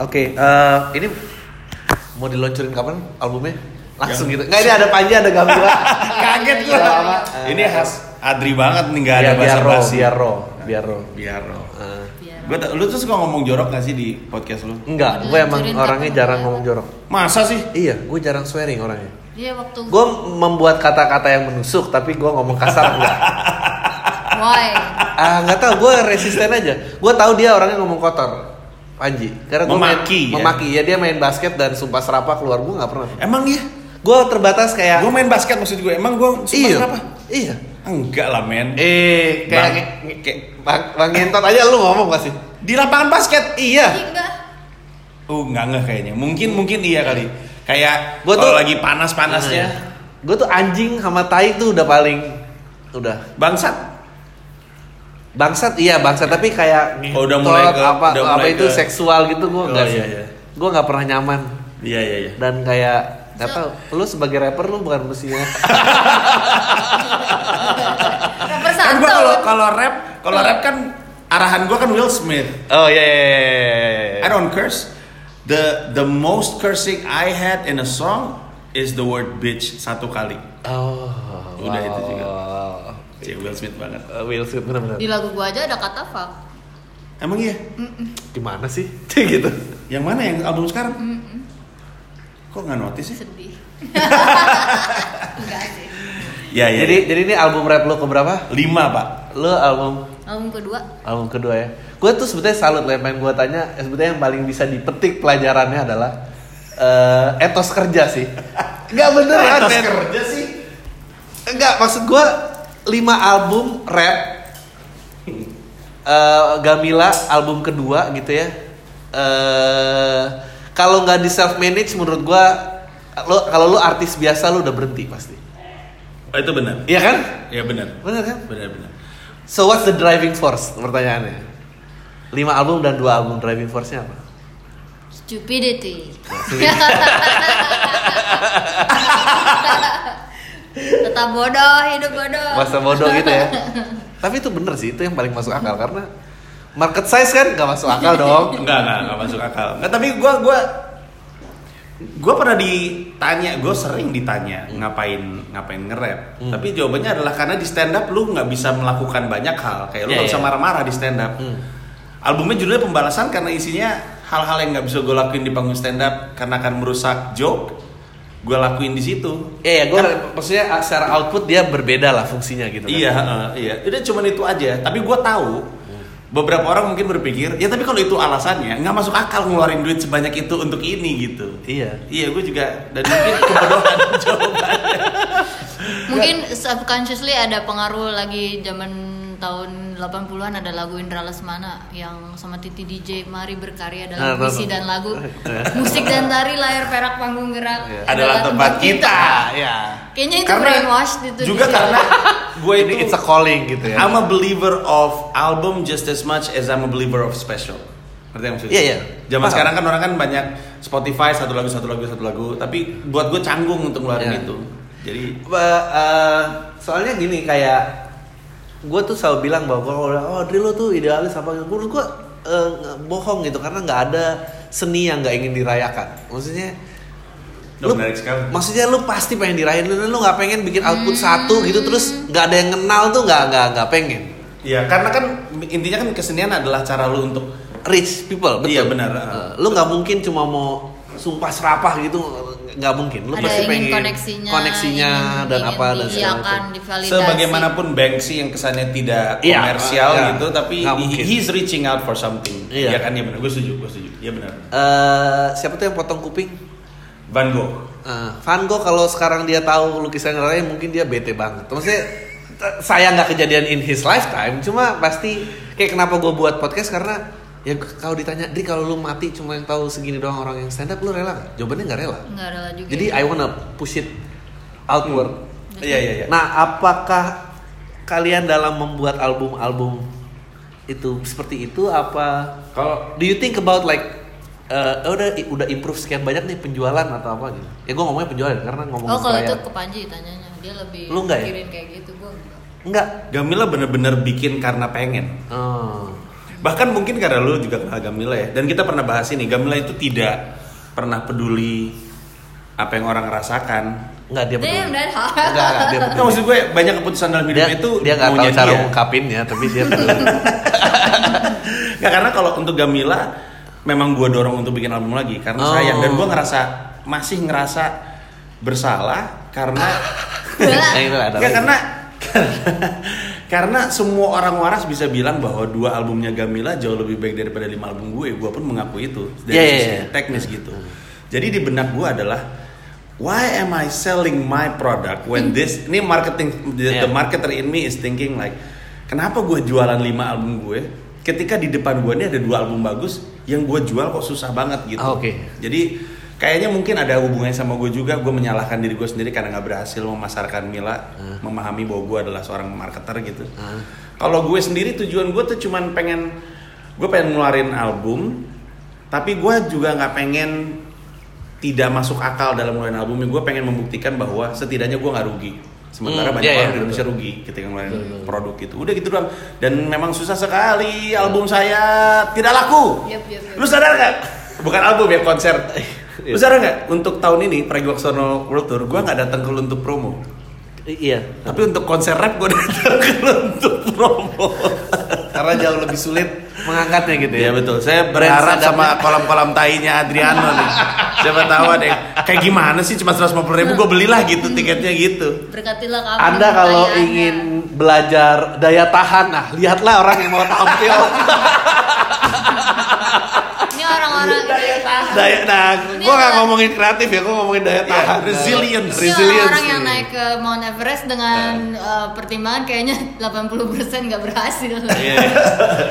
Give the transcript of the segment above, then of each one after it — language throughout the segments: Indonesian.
Oke, eh, ini mau diluncurin kapan albumnya? Langsung gitu. Nggak ini ada Panji, ada Gamila. Kaget lama. gua. Ini khas Adri banget nih nggak ada biar bahasa basi. biar raw, biar raw. Biar raw. Eh. Gua ta- lu tuh suka ngomong jorok gak sih di podcast lu? enggak, gue emang orangnya jarang ngomong jorok. Masa sih? Iya, gue jarang swearing orangnya. Dia waktu Gue membuat kata-kata yang menusuk, tapi gue ngomong kasar enggak. why? Ah, nggak tahu, gue resisten aja. Gue tahu dia orangnya ngomong kotor. Panji, karena gue Memaki, ya? memaki ya dia main basket dan sumpah serapah keluar gue nggak pernah. Emang iya? Gue terbatas kayak Gue main basket maksud gue. Emang gue iya, apa? iya. Enggak lah men. Eh, kayak Bang. kayak bang, bang Ngentot aja lu ngomong pasti. Di lapangan basket. Iya. Enggak. Uh, enggak enggak kayaknya. Mungkin mungkin iya kali. Kayak Gua kalau tuh- lagi panas-panasnya. Gue tuh anjing sama tai tuh udah paling udah Bangsat. Bangsat iya bangsat tapi kayak Oh, udah mulai ke- apa udah apa mulai itu ke- seksual gitu gue Oh, enggak iya, sih. iya. Gue nggak pernah nyaman Iya iya iya. dan kayak nggak tahu lu sebagai rapper lu bukan mestinya Rapper Kan gua kalau kalau rap, kalau rap kan arahan gua kan Will Smith. oh iya iya iya, iya, iya. I don't curse. The the most cursing I had in a song is the word bitch satu kali. Oh, Udah itu juga. Cik Will Smith banget. Uh, Will Smith benar-benar. Di lagu gua aja ada kata fuck. Emang iya? Gimana sih? gitu. Yang mana yang album sekarang? Kok nggak notice sih? Sedih. Enggak sih. Ya ya. Jadi jadi ini album rap lu keberapa? lima pak. Lu album Album kedua album kedua ya. Gue tuh sebetulnya salut lah main gue tanya. eh, Sebetulnya yang paling bisa dipetik pelajarannya adalah eh, etos kerja sih. Enggak beneran Etos men. kerja sih. Enggak maksud gue lima album rap. eh, Gamila album kedua gitu ya. eh kalau nggak di self manage menurut gue lo kalau lu artis biasa lu udah berhenti pasti. Oh, itu benar. Iya kan? Iya benar. Bener kan? Benar benar. So what's the driving force? Pertanyaannya. Lima album dan dua album driving force-nya apa? Stupidity. Tetap bodoh, hidup bodoh. Masa bodoh gitu ya. Tapi itu bener sih, itu yang paling masuk akal karena market size kan nggak masuk akal dong. Enggak, enggak, enggak masuk akal. Enggak, tapi gua gua gua pernah ditanya, gua sering ditanya ngapain ngapain nge-rap. Hmm. Tapi jawabannya adalah karena di stand up lu nggak bisa melakukan banyak hal. Kayak lu Iya, nggak bisa iya. marah-marah di stand up. Hmm. Albumnya judulnya pembalasan karena isinya hal-hal yang nggak bisa gue lakuin di panggung stand up karena akan merusak joke. Gue lakuin di situ. Iya, ya, gue Kan- maksudnya secara output dia berbeda lah fungsinya gitu. kan. Iya, heeh, iya. Udah cuman itu aja. Tapi gue tahu beberapa orang mungkin berpikir, ya tapi kalau itu alasannya nggak masuk akal ngeluarin duit sebanyak itu untuk ini gitu. Iya. Iya, gue juga dan mungkin kebodohan jawabannya. Mungkin subconsciously ada pengaruh lagi zaman tahun 80-an ada lagu Indra Lesmana yang sama Titi DJ Mari berkarya dalam nah, puisi dan lagu musik dan tari layar perak panggung gerak Iya. Adalah tempat kita. ya. kayaknya itu Karena brainwash itu juga di- karena gue Ini itu it's a calling gitu ya. I'm a believer of album just as much as I'm a believer of special. Ngerti yang maksudnya? Iya, iya. Zaman Paham. sekarang kan orang kan banyak Spotify satu lagu satu lagu satu lagu, tapi buat gue canggung untuk ngeluarin Iya. itu. Jadi Ba- eh, soalnya gini kayak gue tuh selalu bilang bahwa kalau udah, oh Dri lo tuh idealis apa gitu menurut gue nggak- bohong gitu karena nggak ada seni yang nggak ingin dirayakan maksudnya menarik sekali. maksudnya lu pasti pengen dirayain lu lu nggak pengen bikin output Hmm. satu gitu terus nggak ada yang kenal tuh nggak nggak nggak pengen Iya, karena kan intinya kan kesenian adalah cara lu untuk rich people betul Iya, benar. Eh, lu nggak mungkin cuma mau sumpah serapah gitu nggak mungkin lu ada pasti ingin pengen koneksinya koneksinya ingin- dan ingin apa dan segala macam sebagaimanapun Banksy yang kesannya tidak Iya, komersial iya. gitu, tapi he- he's reaching out for something. Iya. Iya kan, iya benar. Gue setuju, gue setuju. Iya benar. Eh, siapa tuh yang potong kuping Van Gogh. Eh, Van Gogh kalau sekarang dia tahu lukisan Raya mungkin dia bete banget. Maksudnya saya nggak kejadian in his lifetime, cuma pasti kayak kenapa gue buat podcast karena ya kalau ditanya, Dri kalau lu mati cuma yang tahu segini doang orang yang stand up, lu rela nggak? Jawabannya nggak rela. nggak rela juga Jadi I wanna push it outward. Iya, iya, iya. Nah, apakah kalian dalam membuat album-album itu seperti itu apa? Kalau Do you think about like eh, udah udah improve sekian banyak nih penjualan atau apa gitu? Ya gue ngomongnya penjualan karena ngomongin oh kalau itu ke Panji tanyanya dia lebih Lu nggak ya? mikirin kayak gitu gue enggak Enggak. Gamila bener-bener bikin karena pengen. Oh. Bahkan mungkin karena lu juga kenal Gamila ya. Dan kita pernah bahas ini, Gamila itu tidak pernah peduli apa yang orang rasakan. Nggak dia peduli. Enggak, enggak, dia Nah, peduli. maksud gue banyak keputusan dalam Dia, hidupnya itu dia nggak tahu cara ngungkapinnya, tapi dia peduli. Nggak, karena kalau untuk Gamila memang gue dorong untuk bikin album lagi karena Oh. sayang dan gue ngerasa masih ngerasa bersalah karena Nah, Nggak, karena karena semua orang waras bisa bilang bahwa dua albumnya Gamila jauh lebih baik daripada lima album gue. Gue pun mengakui itu dari iya, sisi iya. teknis gitu. Jadi di benak gue adalah why am I selling my product when this ini marketing the, the Iya. marketer in me is thinking like kenapa gue jualan lima album gue ketika di depan gue ini ada dua album bagus yang gue jual kok susah banget gitu. Ah, oke. Jadi kayaknya mungkin ada hubungannya sama gue juga. Gue menyalahkan diri gue sendiri karena nggak berhasil memasarkan Mila, memahami bahwa gue adalah seorang marketer gitu. Ah. Kalau gue sendiri tujuan gue tuh cuman pengen gue pengen ngeluarin album, tapi gue juga nggak pengen tidak masuk akal dalam ngeluarin album. Gue pengen membuktikan bahwa setidaknya gue nggak rugi. Sementara Hmm, banyak iya, orang iya, di Indonesia betul. rugi ketika ngeluarin produk gitu. Udah gitu doang. Dan memang susah sekali album saya tidak laku. Yup, yup, yup. Lu sadar nggak? Bukan album ya konser. Lu sadar nggak? Untuk tahun ini Pragiwaksono World Tour, gue nggak datang ke lu untuk promo. I- iya. Tapi untuk konser rap gue datang ke lu untuk promo. Karena jauh lebih sulit mengangkatnya gitu ya. Iya betul. Saya berharap sama kolam-kolam tainya Adriano nih. Siapa tahu ada yang kayak gimana sih cuma 150 ribu gue belilah gitu tiketnya gitu. Berkatilah kamu. Anda kalau ingin belajar daya tahan, nah lihatlah orang yang mau tampil. Ini orang-orang daya, nah, Ini gua nggak ngomongin kreatif ya, gua ngomongin daya tahan. resilience. Ini Resilience. orang yang naik ke Mount Everest dengan eh, pertimbangan kayaknya 80% nggak berhasil. Iya.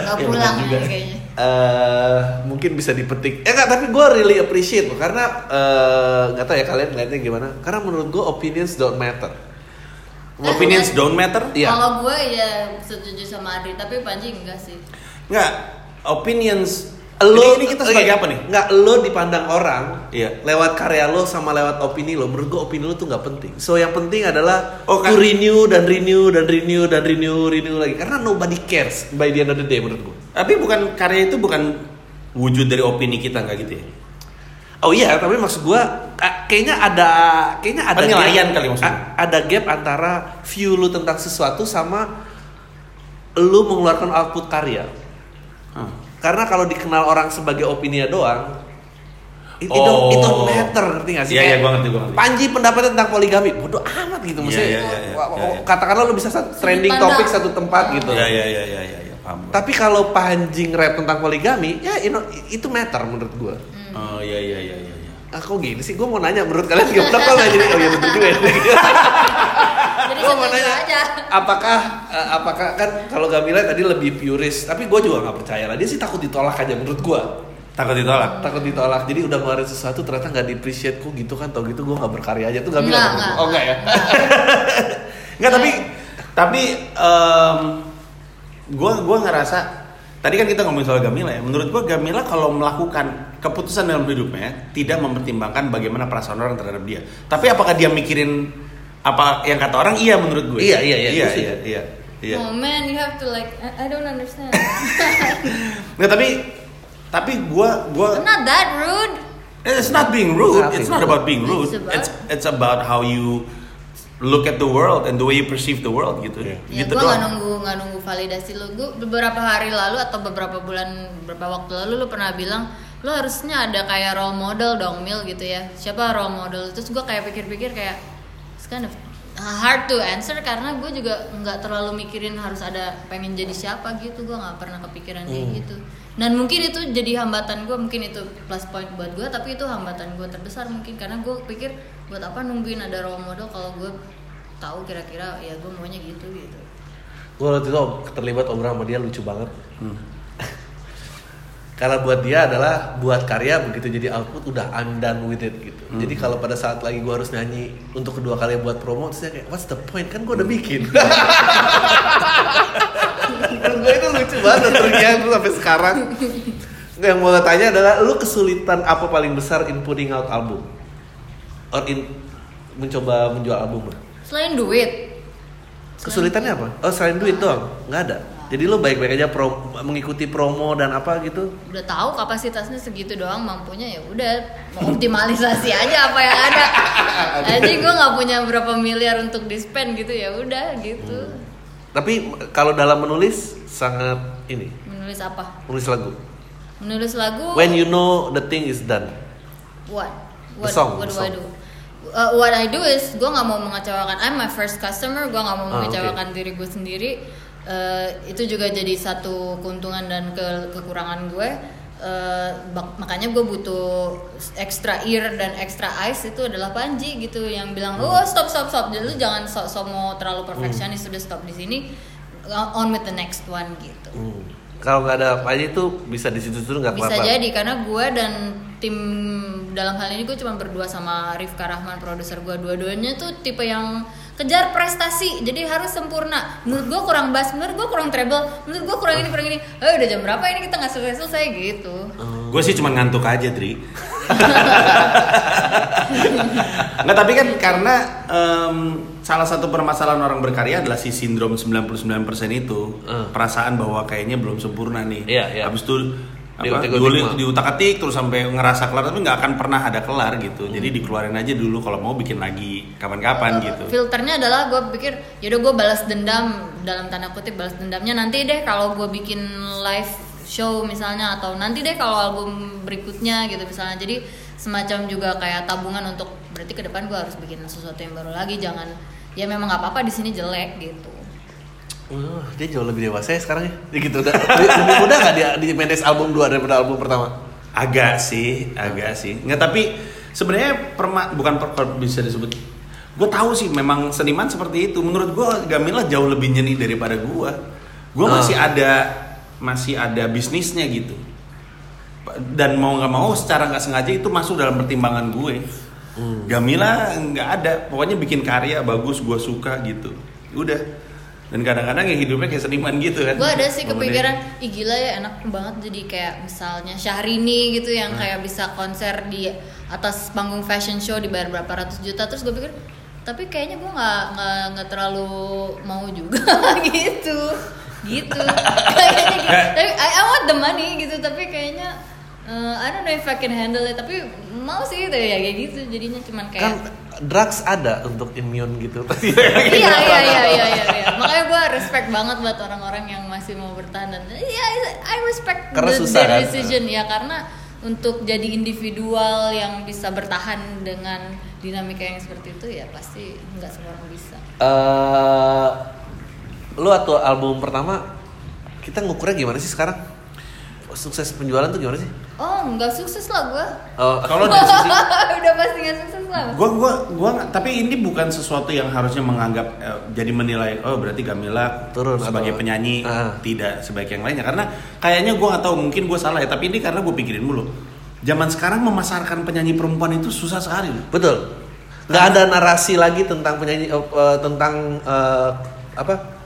Nggak pulang ya, kayaknya. eh mungkin bisa dipetik. Eh enggak, tapi gue really appreciate loh karena eh, nggak tahu ya kalian ngeliatnya gimana. Karena menurut gue opinions don't matter. Opinions don't matter? Iya. Kalau gue ya setuju sama Adri, tapi Panji enggak sih. Nggak. Opinions. Lo ini, ini kita sebagai apa nih? Nggak lo dipandang orang Iya. lewat karya lo sama lewat opini lo. Menurut gue opini lo tuh nggak penting. So yang penting adalah Oh, to kan- renew dan renew dan renew dan renew renew lagi. Karena nobody cares by the end of the day menurut gue. Tapi bukan karya itu bukan wujud dari opini kita nggak gitu ya? Oh iya, tapi maksud gua ka- kayaknya ada kayaknya ada Penilaian gap- kali maksudnya. ada gap antara view lu tentang sesuatu sama lu mengeluarkan output karya. Hmm. Karena kalau dikenal orang sebagai opini doang, it, it Oh. don't, it don't matter, ngerti gak sih? Iya, iya, gua ngerti, gua ngerti. Panji pendapat tentang poligami, bodoh amat gitu maksudnya. Iya, iya, iya, wah, iya, wah, iya. Katakanlah lu bisa satu trending topik satu tempat gitu. Iya iya iya iya iya ya, paham. Tapi kalau Panji rap tentang poligami, ya you know, itu matter menurut gua. Oh iya iya iya iya. iya. Ah gini sih? Gue mau nanya menurut kalian gimana nggak jadi oh iya betul juga ya. gue mau nanya aja. apakah eh, apakah kan kalau Gamila tadi lebih puris, tapi gue juga nggak percaya lah dia sih takut ditolak aja menurut gue Takut ditolak. takut ditolak jadi udah ngeluarin sesuatu ternyata nggak di appreciate kok gitu kan tau gitu gue nggak berkarya aja tuh enggak. gua. oh enggak ya Enggak tapi tapi em, gua gua ngerasa tadi kan kita ngomongin soal Gamila ya. Menurut gua Gamila kalau melakukan keputusan dalam hidupnya tidak mempertimbangkan bagaimana perasaan orang terhadap dia. Tapi apakah dia mikirin apa yang kata orang? Iya menurut gue. Iya, iya, iya, Iya gue iya iya. iya. Oh man, you have to like I, I don't understand. Nggak, tapi tapi gua gua I'm not that rude. It's not being rude. It's not about being rude. It's about- It's it's about how you look at the world and the way you perceive the world gitu. Iya. Ya Gitu gue nggak nunggu nggak nunggu validasi lo. Gue beberapa hari lalu atau beberapa bulan beberapa waktu lalu lo pernah bilang lo harusnya ada kayak role model dong mil gitu ya. Siapa role model? Terus gue kayak pikir-pikir kayak kind of hard to answer karena gue juga nggak terlalu mikirin harus ada pengen jadi siapa gitu. Gue nggak pernah kepikiran kayak Hmm. gitu. Dan mungkin itu jadi hambatan gue, mungkin itu plus point buat gue, tapi itu hambatan gue terbesar mungkin karena gue pikir buat apa nungguin ada role model kalau gue tahu kira-kira ya gue maunya gitu gitu. gue waktu itu terlibat obrolan sama dia lucu banget Hmm. Karena buat dia adalah buat karya begitu jadi output udah I'm done with it gitu. Hmm. Jadi kalau pada saat lagi gue harus nyanyi untuk kedua kali buat promo, terus dia kayak what's the point kan gue udah bikin. Gue itu lucu banget terus terus sampai sekarang. Yang mau gue tanya adalah lu kesulitan apa paling besar in putting out album? Or in mencoba menjual album lah. Selain duit. Kesulitannya apa? Oh selain duit doang, nggak ada. Jadi lo baik-baik aja pro, mengikuti promo dan apa gitu. udah tahu kapasitasnya segitu doang mampunya ya udah optimalisasi aja apa yang ada. Jadi gue nggak punya berapa miliar untuk di spend gitu ya udah gitu. Tapi kalau dalam menulis sangat ini, menulis apa? Menulis lagu. menulis lagu. When you know the thing is done. what? The what song, what the do I song. do? Uh, what I do is gue nggak mau mengecewakan I'm my first customer gue nggak mau Ah, mengecewakan diri gue sendiri Uh, itu juga jadi satu keuntungan dan ke kekurangan gue. Uh, makanya gue butuh extra ear dan extra eyes itu adalah Panji gitu yang bilang oh stop stop stop. Jadi lu jangan sok sok mau terlalu perfeksionis sudah stop di sini. On with the next one gitu. Hmm. Kalau nggak ada apa aja itu bisa di situ situ nggak bisa jadi karena gue dan tim dalam hal ini gue cuma berdua sama Rifka Rahman produser gue. Dua-duanya tuh tipe yang kejar prestasi jadi harus sempurna menurut gue kurang bass menurut gue kurang treble menurut gue kurang ini kurang ini eh udah jam berapa ini kita nggak selesai selesai gitu Gue sih cuma ngantuk aja, Tri. Nggak, tapi kan karena em, salah satu permasalahan orang berkarya adalah si sindrom 99% itu. Hmm. Perasaan bahwa kayaknya belum sempurna nih. Iya, iya. Habis itu apa, diulik- mah. diutak-atik terus sampai ngerasa kelar tapi nggak akan pernah ada kelar gitu. Hmm. Jadi dikeluarin aja dulu kalau mau bikin lagi kapan-kapan Eh, gitu. filternya adalah gue pikir yaudah gue balas dendam dalam tanda kutip balas dendamnya nanti deh kalau gue bikin live show misalnya atau nanti deh kalau album berikutnya gitu misalnya jadi semacam juga kayak tabungan untuk berarti ke depan gue harus bikin sesuatu yang baru lagi jangan ya memang nggak apa-apa di sini jelek gitu Wah, dia jauh lebih dewasa ya sekarang ya. Gitu udah lebih lebih muda nggak dia di manage album 2 daripada album pertama? Agak sih, agak sih. Nggak tapi sebenarnya perma bukan per, per- bisa disebut. Gue tahu sih memang seniman seperti itu. Menurut gue Gamila jauh lebih nyeni daripada gue. Gue Ah. masih ada masih ada bisnisnya gitu. Dan mau nggak mau secara nggak sengaja itu masuk dalam pertimbangan gue. Hmm. Gamila nggak ada. Pokoknya bikin karya bagus, gue suka gitu. Udah. Dan kadang-kadang ya hidupnya kayak seniman gitu kan. gue ada sih kepikiran ih gila ya enak banget jadi kayak misalnya Syahrini gitu yang Hmm. kayak bisa konser di atas panggung fashion show dibayar berapa ratus juta terus gue pikir tapi kayaknya gue nggak nggak terlalu mau juga gitu gitu kayaknya gitu. tapi I, I want the money gitu tapi kayaknya eh, I don't know if I can handle it tapi mau sih gitu ya kayak gitu jadinya cuman kayak Kan drugs ada untuk immune gitu. iya iya iya iya iya iya makanya gue respect banget buat orang-orang yang masih mau bertahan dan iya I respect Karena the, susah, their kan? decision ya karena untuk jadi individual yang bisa bertahan dengan dinamika yang seperti itu ya pasti nggak semua orang bisa Eh, lu atau album pertama kita ngukurnya gimana sih sekarang? Sukses penjualan tuh gimana sih? Oh nggak sukses lah gue Oh, Kalau dari sisi udah pasti nggak sukses lah gua gua gua nggak- tapi ini bukan sesuatu yang harusnya menganggap eh, jadi menilai oh berarti Gamila Turun sebagai atau- penyanyi Ah. tidak sebaik yang lainnya karena kayaknya gua nggak tahu mungkin gua salah ya tapi ini karena gue pikirin dulu zaman sekarang memasarkan penyanyi perempuan itu susah sekali betul. Nggak ada narasi lagi tentang penyanyi eh, tentang eh, apa?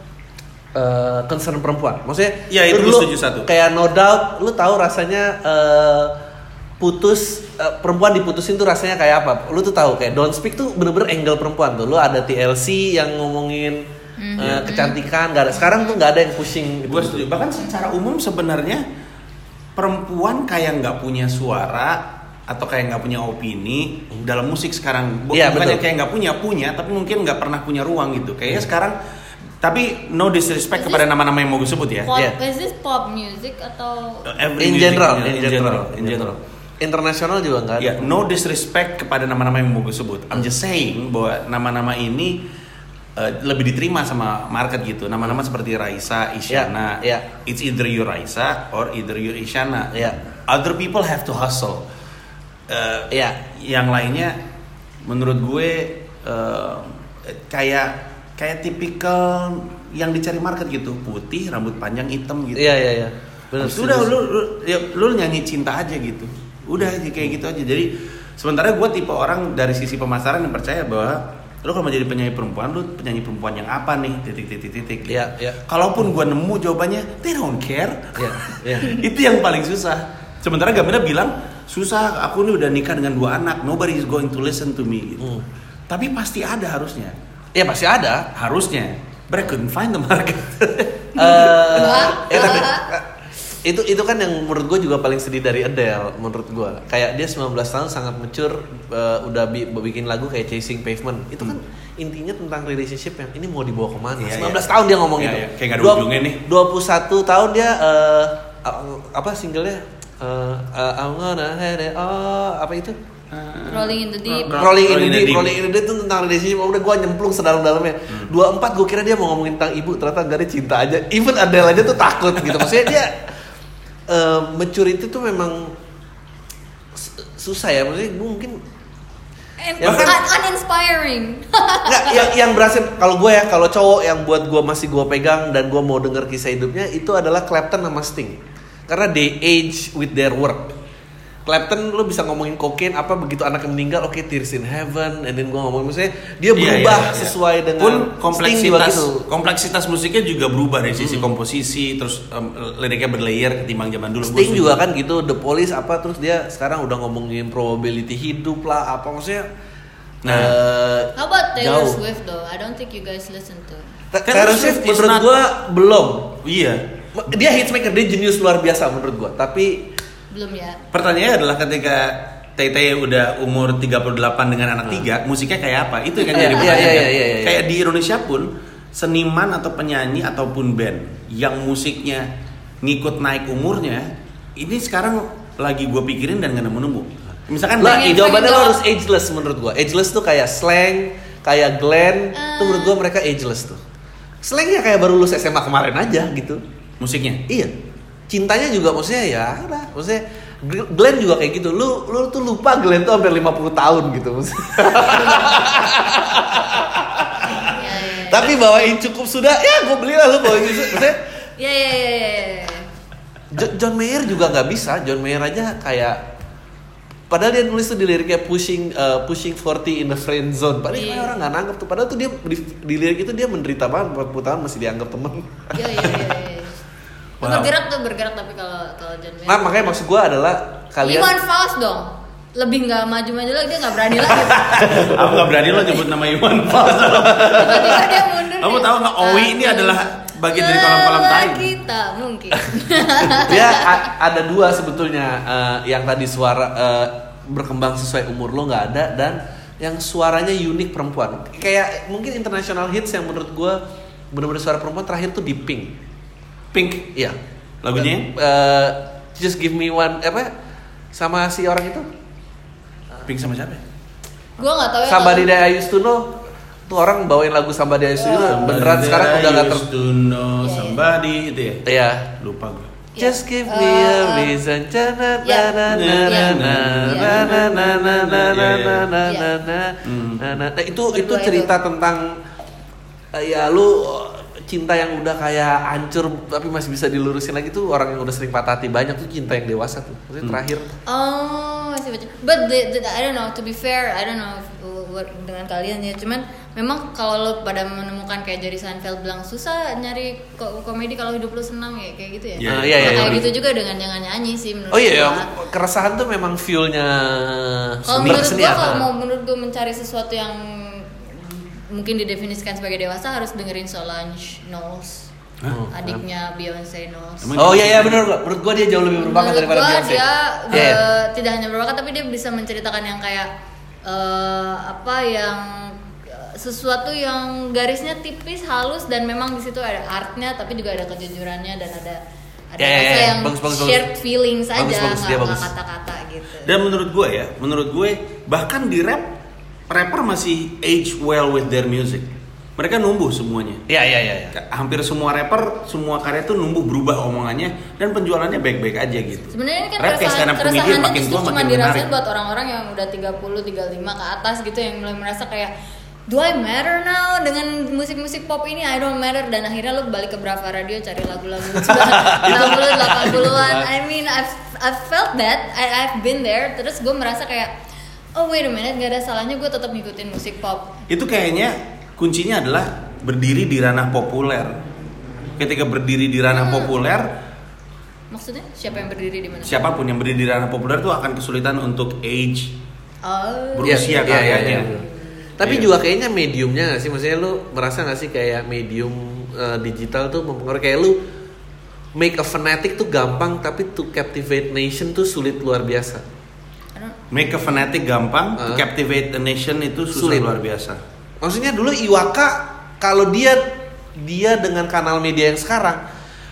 Eh, concern perempuan. Maksudnya Iya, itu lu setuju satu. Kayak no doubt lu tahu rasanya eh, putus eh, perempuan diputusin tuh rasanya kayak apa? Lu tuh tahu kayak Don't Speak tuh bener-bener angle perempuan tuh. Lu ada TLC yang ngomongin eh, kecantikan, nggak ada. Sekarang tuh nggak ada yang pushing itu. Gue setuju. Bahkan secara umum sebenarnya perempuan kayak nggak punya suara atau kayak nggak punya opini dalam musik sekarang. Iya, Bukannya betul. kayak nggak punya punya, tapi mungkin nggak pernah punya ruang gitu. Kayaknya sekarang tapi no disrespect Is kepada nama-nama yang mau gue sebut ya. pop Iya. is this pop music atau Every in music, general, in, in general, in general. Internasional juga nggak ada. Ya, no disrespect kepada nama-nama yang mau gue sebut. I'm just saying bahwa nama-nama ini uh, lebih diterima sama market gitu. Nama-nama seperti Raisa, Isyana. Ya, ya. It's either you Raisa or either you Isyana. Ya. Other people have to hustle. Uh, Ya. Yang lainnya, menurut gue uh, kayak kayak tipikal yang dicari market gitu, putih, rambut panjang, hitam gitu. Iya iya iya. Bener. Habis itu udah lu, lu, ya, lu nyanyi cinta aja gitu. Udah aja kayak gitu aja. Jadi sementara gue tipe orang dari sisi pemasaran yang percaya bahwa lu kalau mau jadi penyanyi perempuan, lu penyanyi perempuan yang apa nih? Titik titik titik. gitu. Iya, iya. Kalaupun gue nemu jawabannya, they don't care. Iya, iya. Itu yang paling susah. Sementara Gamila bilang susah. Aku ini udah nikah dengan dua anak. Nobody is going to listen to me. Gitu. Hmm. Tapi pasti ada harusnya. Ya pasti ada. Harusnya. But I couldn't find the market. Eh, eh, tapi, eh, itu itu kan yang menurut gue juga paling sedih dari Adele menurut gue kayak dia 19 tahun sangat mature eh, udah bi- bikin lagu kayak Chasing Pavement itu kan intinya tentang relationship yang ini mau dibawa ke mana Hmm. Iya, 19 iya. tahun dia ngomong Iya, itu iya. Kayak nggak ada Dua- ujungnya nih. 21 tahun dia eh, apa singlenya Eh, eh, I'm gonna have it all apa itu Rolling in the deep. Ro- Rolling in Rolling in the Deep, Deep. Rolling in the Deep itu tentang relationship. Udah gue nyemplung sedalam-dalamnya. Hmm. Dua empat gue kira dia mau ngomongin tentang ibu, ternyata enggak dia cinta aja. Even Adele aja tuh takut gitu. Maksudnya dia eh, maturity tuh memang susah ya. Maksudnya gue mungkin And Ya, bahkan- un- uninspiring. nggak yang yang berhasil kalau gue ya kalau cowok yang buat gue masih gue pegang dan gue mau denger kisah hidupnya itu adalah Clapton sama Sting karena they age with their work Clapton lu bisa ngomongin kokain apa begitu anaknya meninggal oke Tears in Heaven and then gue ngomongin maksudnya Iya, dia berubah iya, iya. sesuai dengan pun kompleksitas gitu. kompleksitas musiknya juga berubah dari sisi komposisi terus em, liriknya berlayer ketimbang zaman dulu Gua Sting juga kan gitu The Police apa terus dia sekarang udah ngomongin probability hidup lah apa maksudnya Nah. eh, How about Taylor jauh. Swift though? I don't think you guys listen to. Ta- Taylor Swift menurut not- gue belum iya dia hitsmaker dia jenius luar biasa menurut gue tapi Belum ya. pertanyaannya adalah ketika Tete udah umur 38 dengan anak tiga, musiknya kayak apa? Itu yang kan Iya, jadi iya, pertanyaan. iya, kan? iya, iya, iya. Kayak di Indonesia pun seniman atau penyanyi ataupun band yang musiknya ngikut naik umurnya, ini sekarang lagi gue pikirin dan nggak nemu-nemu. Misalkan lah jawabannya lo harus ageless menurut gue ageless tuh kayak slang kayak Glenn Ah. tuh menurut gue mereka ageless tuh slangnya kayak baru lulus SMA kemarin aja gitu musiknya. iya cintanya juga maksudnya ya udah maksudnya Gl- Glenn juga kayak gitu lu lu tuh lupa Glenn tuh hampir 50 tahun gitu maksudnya. Iya tapi bawain cukup sudah ya gue beli lah lu bawain cukup maksudnya iya. iya. Jo- John Mayer juga nggak bisa. John Mayer aja kayak padahal dia nulis tuh di liriknya pushing uh, pushing 40 in the friend zone. Padahal Iya. orang nggak nangkep tuh. Padahal tuh dia di, di lirik itu dia menderita banget 40 tahun masih dianggap temen. Iya iya iya. Wow. Bergerak tuh bergerak tapi kalau kalau John Mayer. Nah, makanya maksud gua adalah kalian Iwan Fals dong. Lebih nggak maju-maju lagi dia nggak berani lagi. Aku nggak berani lo nyebut nama Iwan Fals. Tiba-tiba dia mundur. Kamu tahu nggak Owi ini Aduh. adalah bagian dari kolam-kolam time. Kita mungkin. dia a- ada dua sebetulnya uh, yang tadi suara uh, berkembang sesuai umur lo nggak ada dan yang suaranya unik perempuan. Kayak mungkin international hits yang menurut gua benar-benar suara perempuan terakhir tuh di Pink. Pink. Iya. Lagunya? Eh, just give me one apa? Sama si orang itu? Pink sama siapa? Gue nggak tahu ya. Somebody kalau- That I Used to Know. Tuh orang bawain lagu Somebody I Used to Know. Beneran Somebody sekarang udah gak ter... used to know Iya, iya. somebody itu ya. Iya. Lupa gue. Just give me Eh, a eh, reason. Cana, Iya. na, na, na, Iya. na, Iya. na, na, na, na, na, na, Iya, iya. na, na, Iya. na, na, Hmm. na, na. Nah, itu itu Berdua cerita itu. tentang eh, ya lu cinta yang udah kayak hancur tapi masih bisa dilurusin lagi tuh orang yang udah sering patah hati banyak tuh cinta yang dewasa tuh. Maksudnya Hmm. terakhir Oh, what you- But the, the- I don't know. To be fair, I don't know if, what, dengan kalian ya. Cuman memang kalau lo pada menemukan kayak Jerry Seinfeld bilang susah nyari ko- komedi kalau hidup lo senang ya kayak gitu ya. Iya, Ah, Nah, iya, iya, kayak iya. gitu juga dengan jangan nyanyi sih menurut Oh iya, ya, gua. keresahan tuh memang fuelnya Kalau menurut kesenian. kalau mau menurut gua mencari sesuatu yang mungkin didefinisikan sebagai dewasa harus dengerin Solange Knowles. Oh, Adiknya Beyonce Knowles. Oh iya iya benar gua. Menurut gua dia jauh lebih berbakat Menurut daripada gua Beyonce. dia Iya. eh, tidak hanya berbakat tapi dia bisa menceritakan yang kayak eh, apa yang eh, sesuatu yang garisnya tipis halus dan memang di situ ada artnya tapi juga ada kejujurannya dan ada ada Ya, ya, rasa ya. yang Bagus, bagus, shared bagus. feelings Bagus, aja bagus. nggak kata-kata gitu Dan menurut gue ya, menurut gue bahkan di rap rapper masih age well with their music. Mereka numbuh semuanya. Iya iya iya. iya. Hampir semua rapper, semua karya tuh numbuh berubah omongannya dan penjualannya baik-baik aja gitu. sebenarnya kan Rap keresahan keresahannya makin tua cuma makin dirasain menarik. buat orang-orang yang udah 30 35 ke atas gitu yang mulai merasa kayak Do I matter now dengan musik-musik pop ini? I don't matter dan akhirnya lu balik ke Brava Radio cari lagu-lagu 90 80-an. I mean I've I've felt that. I, I've been there. Terus gue merasa kayak oh wait a minute gak ada salahnya gue tetap ngikutin musik pop. Itu kayaknya kuncinya adalah berdiri di ranah populer. Ketika berdiri di ranah Hmm. populer, Maksudnya siapa yang berdiri di mana? siapa pun yang berdiri di ranah populer tuh akan kesulitan untuk age Oh. berusia Iya, iya, karyanya. iya, iya. Tapi Iya. juga kayaknya mediumnya gak sih? Maksudnya lu merasa gak sih kayak medium eh, digital tuh mempengaruhi kayak lu make a fanatic tuh gampang tapi to captivate nation tuh sulit luar biasa. Make a fanatic gampang, to Hah? captivate a nation itu susah Sulit. luar biasa. Maksudnya dulu Iwaka kalau dia dia dengan kanal media yang sekarang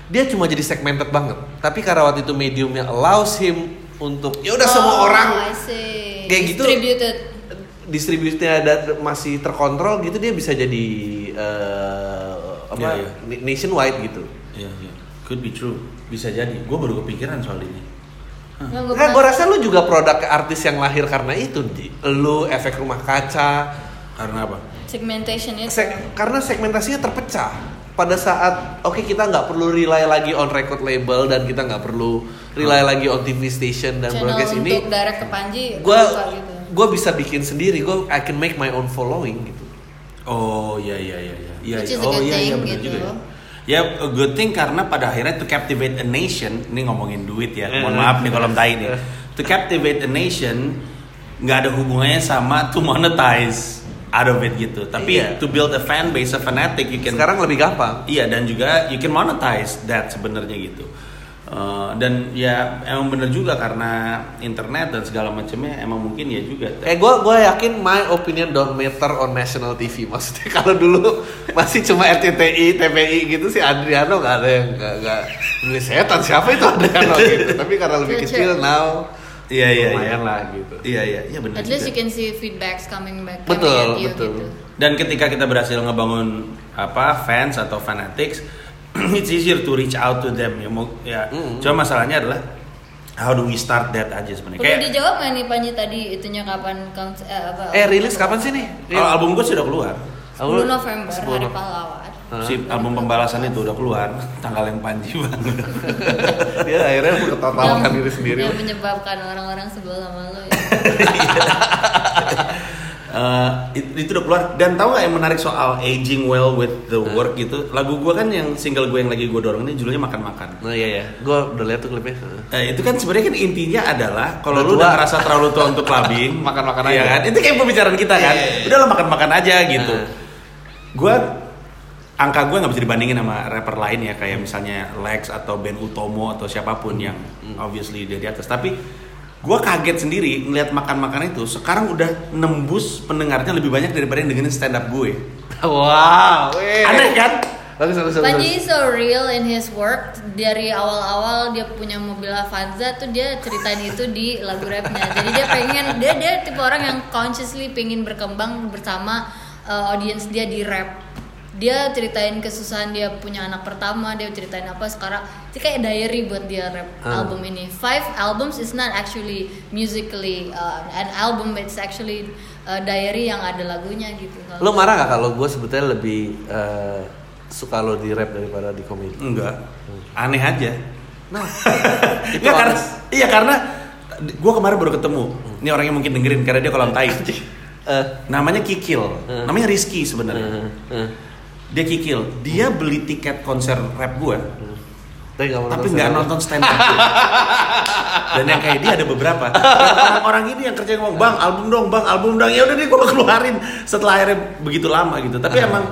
dia cuma jadi segmented banget. Tapi karena waktu itu mediumnya allows him untuk ya udah semua Oh, orang I see. kayak gitu. Distributed. distribusinya ada masih terkontrol gitu dia bisa jadi eh, apa iya. na- nationwide gitu. Iya, iya. Could be true. Bisa jadi. Gue baru kepikiran soal ini. Nggak, gua Nah, gue rasa lu juga produk artis yang lahir karena itu, Ji. Lu efek rumah kaca, Karena apa? segmentation itu. Se- karena segmentasinya terpecah pada saat oke kita nggak perlu rely lagi on record label dan kita nggak perlu rely lagi on TV station dan channel broadcast untuk ini direct ke Panji gue gitu. gue bisa bikin sendiri gue I can make my own following gitu Oh iya iya iya iya. Iya, Which iya. a oh good iya iya thing, benar gitu. juga ya. Ya a good thing karena pada akhirnya to captivate a nation, ini ngomongin duit ya. Mohon Eh. maaf nih kalau tai nih. To captivate a nation nggak ada hubungannya sama to monetize out of it gitu. Tapi Iya. to build a fan base, a fanatic, you can sekarang lebih gampang Iya dan juga you can monetize that sebenarnya gitu. Uh, dan ya emang bener juga karena internet dan segala macamnya emang mungkin ya juga. Eh gue gue yakin my opinion don't matter on national TV maksudnya kalau dulu masih cuma RCTI, TVI gitu sih Adriano nggak ada yang nggak nggak ini setan siapa itu Adriano gitu tapi karena lebih kecil now Iya iya iya. lumayan lah gitu. Iya iya iya benar. At least juga. you can see feedbacks coming back Betul, betul. gitu. Dan ketika kita berhasil ngebangun apa fans atau fanatics, it's easier to reach out to them ya. Mau- ya. Mm. Cuma masalahnya adalah how do we start that aja sebenarnya. Kayak dijawab nggak nih Panji tadi itunya kapan kons- eh, apa? Eh rilis kapan sih nih? kalau album gue sudah keluar. 10 November 10 hari pahlawan. Si album pembalasan itu udah keluar, tanggal yang panji banget. Dia akhirnya mengetotalkan Yang- diri sendiri. Yang menyebabkan orang-orang sebel sama lo ya. Eh, it- itu udah keluar dan tahu nggak yang menarik soal aging well with the work gitu lagu gue kan yang single gue yang lagi gue dorong ini judulnya makan makan Nah iya ya, gue udah lihat tuh klipnya. Eh, itu kan sebenarnya kan intinya adalah kalau lu udah ngerasa terlalu tua untuk clubbing Makan-makan iya aja. kan? itu kayak pembicaraan kita kan Iya, iya, iya. udah lo makan makan aja gitu Nah. gue angka gue nggak bisa dibandingin sama rapper lain ya kayak misalnya Lex atau Ben Utomo atau siapa pun yang Hmm. obviously dia di atas tapi gue kaget sendiri ngeliat makan-makan itu sekarang udah nembus pendengarnya lebih banyak daripada yang dengerin stand up gue. Wow, weh. aneh kan? Bagus, bagus, bagus. Panji is so real in his work. Dari awal-awal dia punya mobil Avanza tuh dia ceritain itu di lagu rapnya. Jadi dia pengen dia dia tipe orang yang consciously pengen berkembang bersama uh, audience dia di rap dia ceritain kesusahan dia punya anak pertama dia ceritain apa sekarang itu kayak diary buat dia rap Ah. album ini five albums is not actually musically uh, an album it's actually uh, diary yang ada lagunya gitu Lo marah gak kalau gue sebetulnya lebih eh, suka lo di rap daripada di komedi? enggak aneh aja Nah, Enggak karena iya karena gue kemarin baru ketemu. Ini orangnya mungkin dengerin karena dia kolam tai. Eh, Namanya Kikil. Hmm. Namanya Rizky sebenarnya. eh, eh. Dia Kikil. Dia beli tiket konser rap gue, Tapi nggak mau tapi nonton nggak nonton stand up. Dan yang kayak dia ada beberapa. Dan Orang-orang ini yang kerja ngomong, bang album dong, bang album dong. Ya udah deh gue keluarin setelah akhirnya begitu lama gitu. Tapi Ah. emang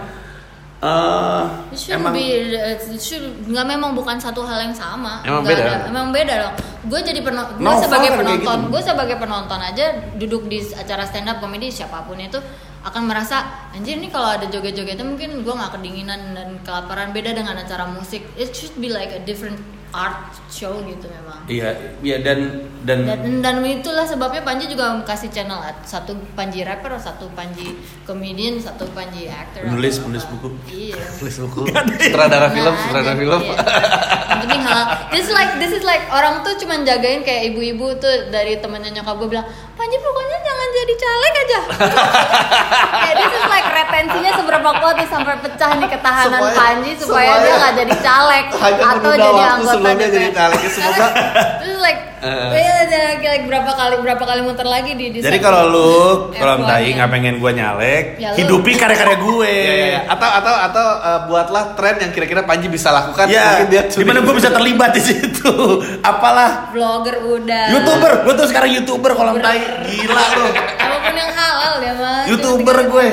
eh It should emang be, it should, nggak memang bukan satu hal yang sama. Emang beda? ada- emang beda dong. Gue jadi penonton, gue Novel sebagai kan penonton, gitu. gue sebagai penonton aja duduk di acara stand up komedi siapa pun itu akan merasa anjir ini kalau ada joget-jogetnya mungkin gue nggak kedinginan dan kelaparan beda dengan acara musik. It should be like a different art show gitu memang. Iya, iya dan dan, Dan, dan itulah sebabnya Panji juga kasih channel satu Panji rapper, satu Panji comedian, satu Panji actor. Nulis- nulis buku. Iya. Tulis buku. Sutradara film, sutradara ada, film. iya. Penting halal. This is like this is like orang tuh cuman jagain kayak ibu-ibu tuh dari temennya nyokap gue bilang, Panji pokoknya jangan jadi caleg aja. kayak this is like retensinya seberapa kuat nih sampai pecah nih ketahanan Supaya- Panji supaya, supaya- dia nggak jadi caleg atau jadi anggota sebelumnya jadi DPR. caleg. Semoga This is like, Eh. iya, iya, like berapa kali berapa kali muter lagi di, di Jadi kalau lu kalau F1 tai -nya. nggak pengen gue nyalek, Ya hidupi karya-karya gue. Iya, iya, iya. Atau atau atau eh, buatlah tren yang kira-kira Panji bisa lakukan. Ya, Mungkin dia gimana gue bisa terlibat di situ? Apalah vlogger udah youtuber, gue tuh sekarang youtuber kolam tai, gila lu. apa pun yang halal ya mas YouTuber gue.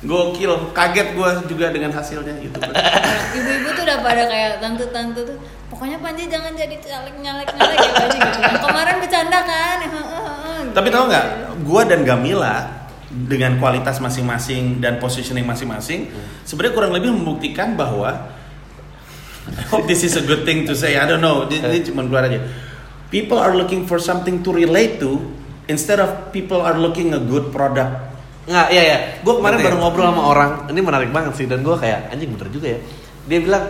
Gokil, kaget gue juga dengan hasilnya gitu. ibu-ibu tuh udah pada kayak tante-tante tuh pokoknya Panji jangan jadi caleg nyalek nyalek ya Panji gitu kemarin bercanda kan Tapi tau nggak, gue dan Gamila dengan kualitas masing-masing dan positioning masing-masing, sebenarnya kurang lebih membuktikan bahwa I hope this is a good thing to say. I don't know, ini, ini cuma keluar aja. People are looking for something to relate to instead of people are looking a good product. Nggak, iya ya. Gue kemarin Ngerti baru ya? ngobrol sama orang, ini menarik banget sih dan gue kayak anjing bener juga ya. Dia bilang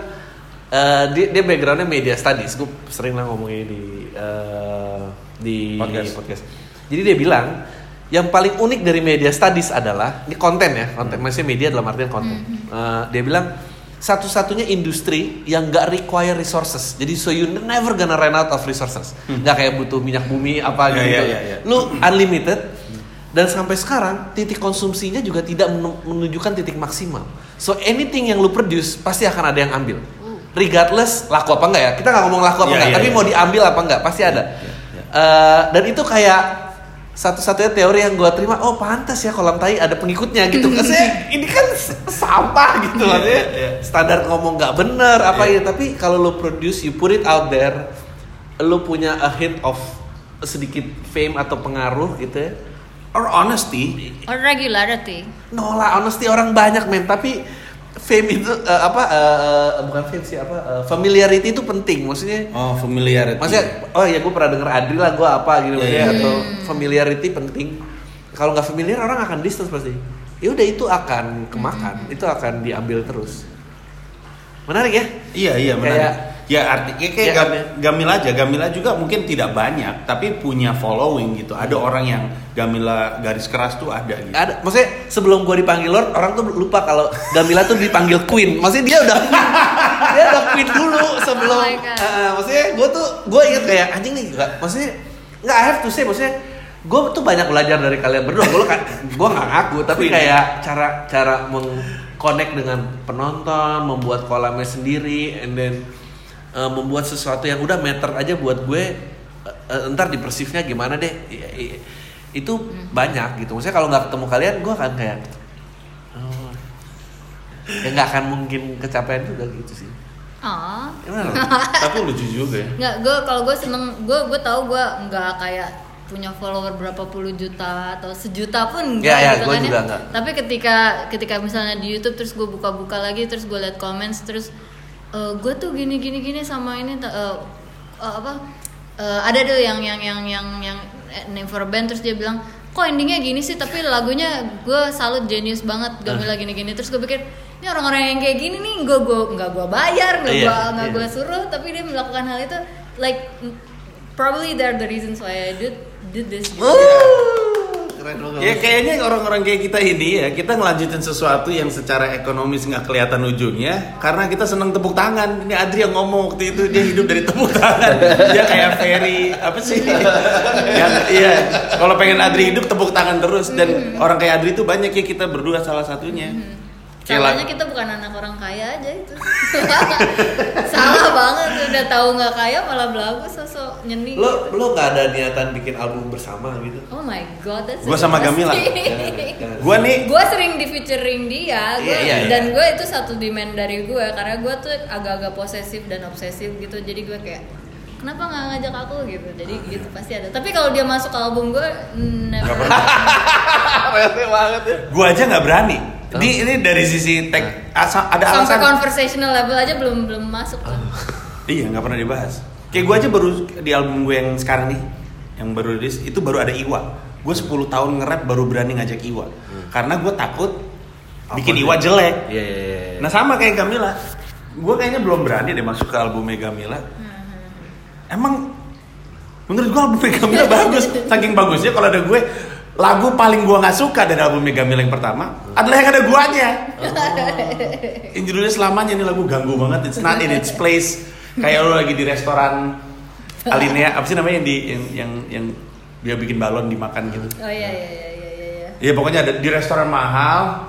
eh, dia, dia backgroundnya media studies. Gue sering lah ngomongnya di eh, di Podcast. podcast. Jadi dia bilang yang paling unik dari media studies adalah ini konten ya, konten maksudnya media dalam artian konten. Eh, dia bilang satu-satunya industri yang gak require resources. Jadi so you never gonna run out of resources. Nggak kayak butuh minyak bumi apa Ya, gitu. ya, ya, ya. Lu unlimited dan sampai sekarang titik konsumsinya juga tidak menu- menunjukkan titik maksimal. So anything yang lu produce pasti akan ada yang ambil. Regardless laku apa enggak ya? Kita nggak ngomong laku apa Iya, enggak, iya, tapi iya. mau diambil apa enggak pasti ada. iya, iya. Eh, dan itu kayak satu-satunya teori yang gue terima. Oh pantas ya kolam tai ada pengikutnya gitu. Karena ini kan sampah gitu Iya, maksudnya. iya, iya. Standar ngomong nggak bener apa Iya. ya. Tapi kalau lu produce, you put it out there, lu punya a hint of sedikit fame atau pengaruh gitu ya. Or honesty, or regularity No lah, honesty orang banyak men, tapi fame itu eh, apa eh, bukan fame sih apa eh, familiarity itu penting maksudnya. oh familiarity. Maksudnya oh ya gue pernah denger Adri lah gue apa gitu Iya, maksudnya iya, atau familiarity penting. Kalau nggak familiar orang akan distance pasti. Ya udah itu akan kemakan, itu akan diambil terus. Menarik ya? Iya iya menarik. Kayak- ya arti ya kayak Ya, Gam-. Gamila aja. Gamila juga mungkin tidak banyak tapi punya following gitu. Ada orang yang Gamila garis keras tuh ada gitu. Ada, maksudnya sebelum gue dipanggil Lord, orang tuh lupa kalau Gamila tuh dipanggil Queen. Maksudnya dia udah dia udah Queen dulu sebelum. Oh. Eh, maksudnya gue tuh gue inget kayak anjing nih, gak, maksudnya nggak I have to say, maksudnya gue tuh banyak belajar dari kalian berdua. Gue kan, gue nggak ngaku, tapi Queen. kayak cara cara mengconnect dengan penonton, membuat kolamnya sendiri, and then eh, membuat sesuatu yang udah meter aja buat gue. eh, ntar di persifnya gimana deh? I- i- itu banyak gitu. Maksudnya kalau nggak ketemu kalian, gue akan kayak oh, ya nggak akan mungkin kecapean juga gitu sih. oh Gimana? tapi lucu juga ya. nggak gue kalau gue seneng gue gue tahu gue nggak kayak punya follower berapa puluh juta atau sejuta pun enggak Ya, ya, gitu gua kan juga ya. enggak. Tapi ketika ketika misalnya di YouTube terus gue buka-buka lagi terus gue liat comments terus gue tuh gini gini gini sama ini eh, eh, apa eh, ada deh yang yang yang yang yang eh, a band terus dia bilang kok endingnya gini sih tapi lagunya gue salut genius banget Gamila gini gini terus gue pikir ini orang-orang yang kayak gini nih gue gue nggak gue bayar nggak Iya, gue nggak iya. gue suruh tapi dia melakukan hal itu like probably they're the reasons why I did did this gitu. Keren. Ya kayaknya orang-orang kayak kita ini ya kita ngelanjutin sesuatu yang secara ekonomis nggak kelihatan ujungnya karena kita seneng tepuk tangan. Ini Adri yang ngomong waktu itu dia hidup dari tepuk tangan. Dia kayak Ferry apa sih? yang iya kalau pengen Adri hidup tepuk tangan terus dan orang kayak Adri itu banyak ya kita berdua salah satunya. Salahnya kita bukan anak orang kaya aja itu. Salah banget udah tahu nggak kaya malah belagu sosok nyeni. Lo lo nggak ada niatan bikin album bersama gitu? Oh my god, that's Gua sama Gamila. Gua nih gue sering di featuring dia, gua, Iya, iya, iya. dan gue itu satu demand dari gue karena gue tuh agak-agak posesif dan obsesif gitu, jadi gue kayak kenapa nggak ngajak aku gitu, jadi gitu pasti ada. Tapi kalau dia masuk ke album gue, never. Rese banget ya. gua aja nggak berani. Di, ini dari sisi tek asa- ada Sampai alasan. conversational level aja belum belum masuk tuh. Iya nggak pernah dibahas. Kayak gue aja baru di album gue yang sekarang nih, yang baru rilis itu baru ada Iwa. Gue 10 tahun nge-rap baru berani ngajak Iwa. Karena gue takut bikin Iwa jelek. Iya iya iya. Nah sama kayak Gamila. Gue kayaknya belum berani deh masuk ke albumnya Gamila. Emang menurut gue albumnya Gamila bagus. Saking bagusnya kalau ada gue lagu paling gue nggak suka dari albumnya Gamila yang pertama adalah yang ada guanya. Yang judulnya selamanya ini lagu ganggu banget. It's not in its place. Kayak lo lagi di restoran Alinea apa sih namanya yang di yang yang, yang dia bikin balon dimakan gitu. Oh iya iya iya iya iya. iya. Ya pokoknya ada di restoran mahal,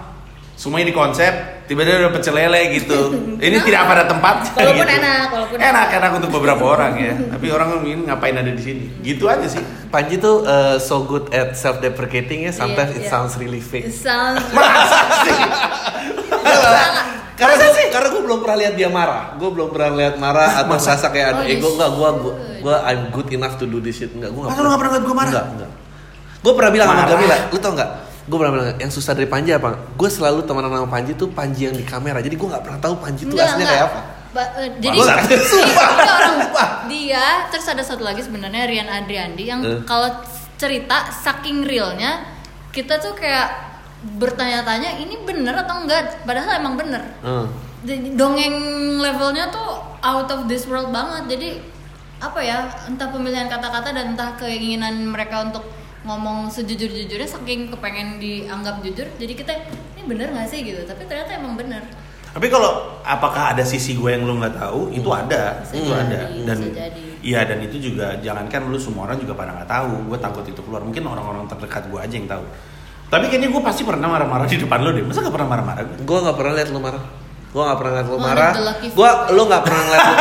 semuanya di konsep, tiba-tiba ada pecel lele gitu. Ini tidak pada tempat. Walaupun enak, walaupun enak, enak untuk beberapa orang ya. Tapi orang ini ngapain ada di sini? Gitu aja sih. Panji tuh uh, so good at self deprecating ya, sometimes Iya, it iya. sounds really fake. It sounds karena gue, karena gue belum pernah lihat dia marah gue belum pernah lihat marah atau merasa kayak ada Oh, ego you enggak gue gue gue I'm good enough to do this shit enggak gue lu nggak pernah liat gua marah? enggak enggak gue pernah bilang sama. Gamila lu tau nggak gue pernah bilang yang susah dari Panji apa gue selalu temenan sama Panji tuh Panji yang di kamera jadi gue nggak pernah tahu Panji tuh aslinya kayak apa Ba- eh, jadi. Sumpah. dia orang Sumpah. dia terus ada satu lagi sebenarnya Rian Adriandi yang Eh. kalau cerita saking realnya kita tuh kayak bertanya-tanya ini bener atau enggak padahal emang bener. Jadi dongeng levelnya tuh out of this world banget jadi apa ya entah pemilihan kata-kata dan entah keinginan mereka untuk ngomong sejujur-jujurnya saking kepengen dianggap jujur jadi kita ini bener nggak sih gitu tapi ternyata emang bener Tapi kalau apakah ada sisi gue yang lu nggak tahu, itu ada, Bisa itu jadi, ada. Dan iya dan itu juga jangankan lu semua orang juga pada nggak tahu. Gue takut itu keluar. Mungkin orang-orang terdekat gue aja yang tahu. Tapi kayaknya gue pasti pernah marah-marah di depan lu deh. Masa gak pernah marah-marah gue? gue nggak pernah lihat lu marah gue nggak pernah lihat lu marah gue lu nggak pernah ngeliat lu